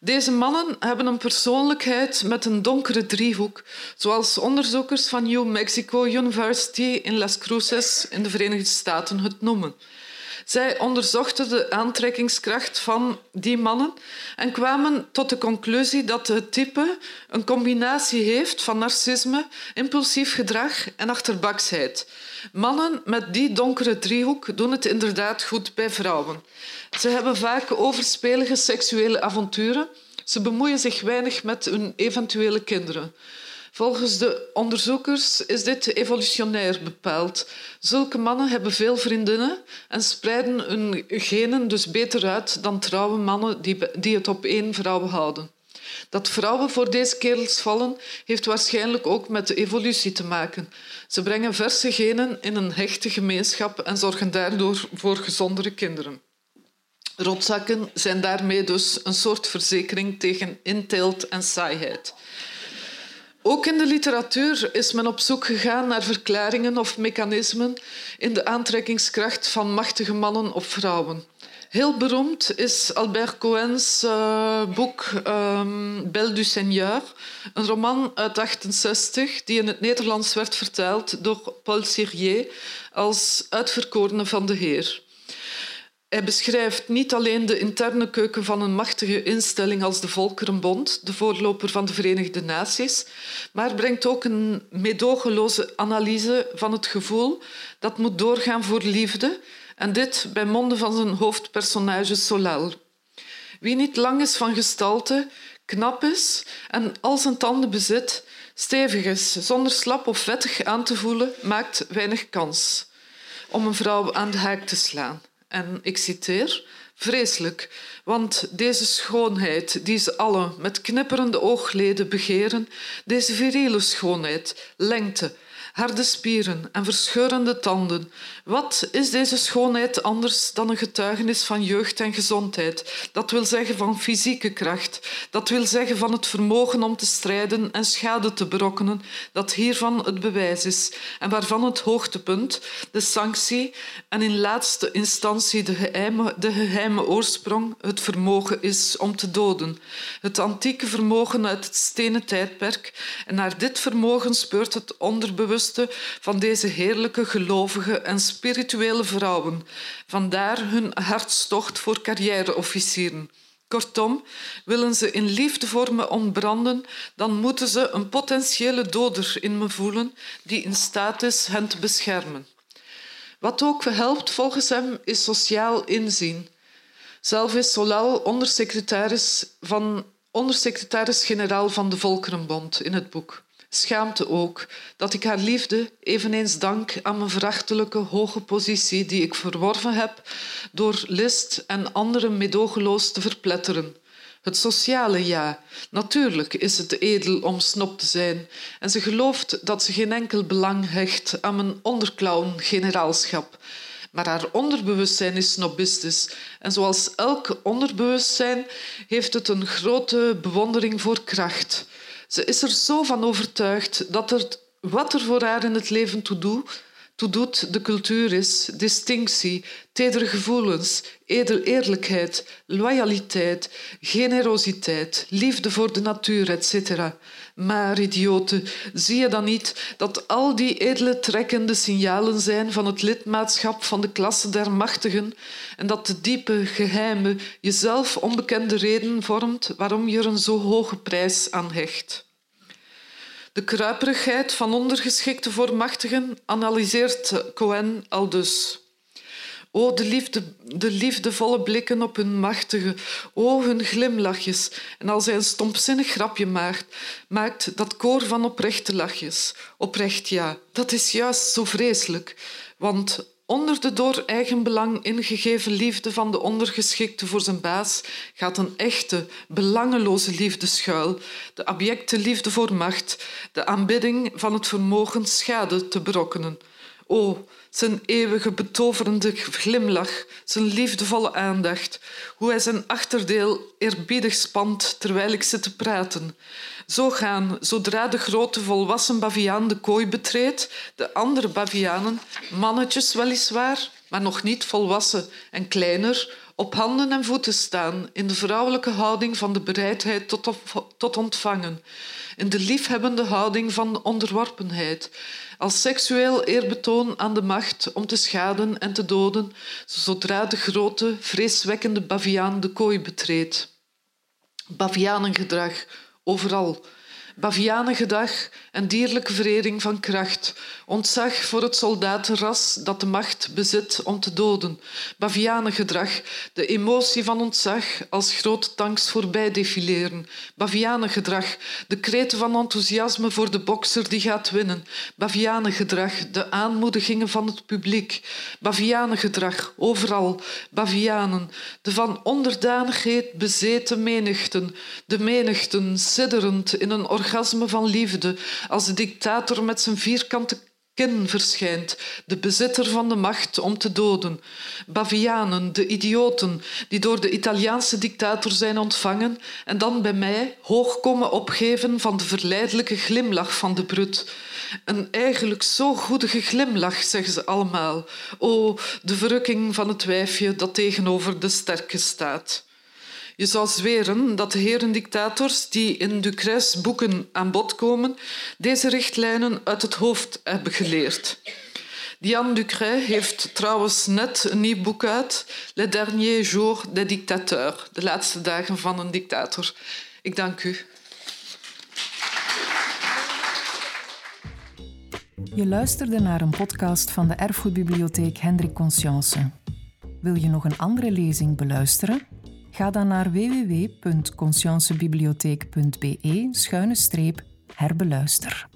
Deze mannen hebben een persoonlijkheid met een donkere driehoek, zoals onderzoekers van New Mexico University in Las Cruces in de Verenigde Staten het noemen. Zij onderzochten de aantrekkingskracht van die mannen en kwamen tot de conclusie dat het type een combinatie heeft van narcisme, impulsief gedrag en achterbaksheid. Mannen met die donkere driehoek doen het inderdaad goed bij vrouwen. Ze hebben vaak overspelige seksuele avonturen. Ze bemoeien zich weinig met hun eventuele kinderen. Volgens de onderzoekers is dit evolutionair bepaald. Zulke mannen hebben veel vriendinnen en spreiden hun genen dus beter uit dan trouwe mannen die, het op één vrouw houden. Dat vrouwen voor deze kerels vallen, heeft waarschijnlijk ook met de evolutie te maken. Ze brengen verse genen in een hechte gemeenschap en zorgen daardoor voor gezondere kinderen. Rotzakken zijn daarmee dus een soort verzekering tegen inteelt en saaiheid. Ook in de literatuur is men op zoek gegaan naar verklaringen of mechanismen in de aantrekkingskracht van machtige mannen op vrouwen. Heel beroemd is Albert Cohen's uh, boek um, Belle du Seigneur, een roman uit 1968 die in het Nederlands werd vertaald door Paul Sirier als Uitverkorene van de Heer. Hij beschrijft niet alleen de interne keuken van een machtige instelling als de Volkerenbond, de voorloper van de Verenigde Naties, maar brengt ook een meedogenloze analyse van het gevoel dat moet doorgaan voor liefde, en dit bij monden van zijn hoofdpersonage Solal. Wie niet lang is van gestalte, knap is en al zijn tanden bezit, stevig is, zonder slap of vettig aan te voelen, maakt weinig kans om een vrouw aan de haak te slaan. En ik citeer: Vreselijk, want deze schoonheid die ze allen met knipperende oogleden begeren, deze viriele schoonheid, lengte, harde spieren en verscheurende tanden. Wat is deze schoonheid anders dan een getuigenis van jeugd en gezondheid? Dat wil zeggen van fysieke kracht, dat wil zeggen van het vermogen om te strijden en schade te berokkenen, dat hiervan het bewijs is en waarvan het hoogtepunt, de sanctie en in laatste instantie de geheime, de geheime oorsprong het vermogen is om te doden. Het antieke vermogen uit het stenen tijdperk en naar dit vermogen speurt het onderbewust van deze heerlijke gelovige en vrouwen. Vandaar hun hartstocht voor carrièreofficieren. Kortom, willen ze in liefde voor me ontbranden, dan moeten ze een potentiële doder in me voelen die in staat is hen te beschermen. Wat ook helpt volgens hem is sociaal inzien. Zelf is Solal ondersecretaris van ondersecretaris-generaal van de Volkerenbond in het boek schaamte ook dat ik haar liefde eveneens dank aan mijn verachtelijke hoge positie die ik verworven heb door list en anderen medogeloos te verpletteren. Het sociale ja. Natuurlijk is het edel om snop te zijn en ze gelooft dat ze geen enkel belang hecht aan mijn onderclown-generaalschap. Maar haar onderbewustzijn is snobistisch en zoals elk onderbewustzijn heeft het een grote bewondering voor kracht. Ze is er zo van overtuigd dat er, wat er voor haar in het leven toe doet, doet de cultuur is, distinctie, tedere gevoelens, edel eerlijkheid, loyaliteit, generositeit, liefde voor de natuur, etc. Maar, idioten, zie je dan niet dat al die edele trekkende signalen zijn van het lidmaatschap van de klasse der machtigen en dat de diepe, geheime, jezelf onbekende reden vormt waarom je er een zo hoge prijs aan hecht? De kruiperigheid van ondergeschikte voormachtigen analyseert Cohen al dus. O, de, liefde, de liefdevolle blikken op hun machtige, o, hun glimlachjes. En als hij een stompzinnig grapje maakt, maakt dat koor van oprechte lachjes. Oprecht, ja, dat is juist zo vreselijk. Want Onder de door eigen belang ingegeven liefde van de ondergeschikte voor zijn baas gaat een echte, belangeloze liefde schuil, de abjecte liefde voor macht, de aanbidding van het vermogen schade te berokkenen. O, zijn eeuwige betoverende glimlach, zijn liefdevolle aandacht, hoe hij zijn achterdeel eerbiedig spant terwijl ik zit te praten. Zo gaan, zodra de grote volwassen baviaan de kooi betreedt, de andere bavianen, mannetjes weliswaar, maar nog niet volwassen en kleiner, op handen en voeten staan in de vrouwelijke houding van de bereidheid tot, tot ontvangen, in de liefhebbende houding van onderworpenheid, als seksueel eerbetoon aan de macht om te schaden en te doden, zodra de grote, vreeswekkende baviaan de kooi betreedt. Bavianengedrag, overal. Bavianengedrag en dierlijke verering van kracht, ontzag voor het soldatenras dat de macht bezit om te doden, bavianengedrag, de emotie van ontzag als grote tanks voorbij defileren, bavianengedrag, de kreten van enthousiasme voor de bokser die gaat winnen, bavianengedrag, de aanmoedigingen van het publiek, bavianengedrag, overal, bavianen, de van onderdanigheid bezeten menigten, de menigten sidderend in een orgasme van liefde, als de dictator met zijn vierkante kin verschijnt, de bezitter van de macht om te doden. Bavianen, de idioten, die door de Italiaanse dictator zijn ontvangen en dan bij mij hoog komen opgeven van de verleidelijke glimlach van de brut. Een eigenlijk zo goedige glimlach, zeggen ze allemaal. O, de verrukking van het wijfje dat tegenover de sterke staat. Je zou zweren dat de heren dictators die in Ducres boeken aan bod komen, deze richtlijnen uit het hoofd hebben geleerd. Diane Ducret heeft trouwens net een nieuw boek uit, Les derniers jours des dictateurs, de laatste dagen van een dictator. Ik dank u. Je luisterde naar een podcast van de Erfgoedbibliotheek Hendrik Conscience. Wil je nog een andere lezing beluisteren? Ga dan naar www.consciencebibliotheek.be-herbeluister.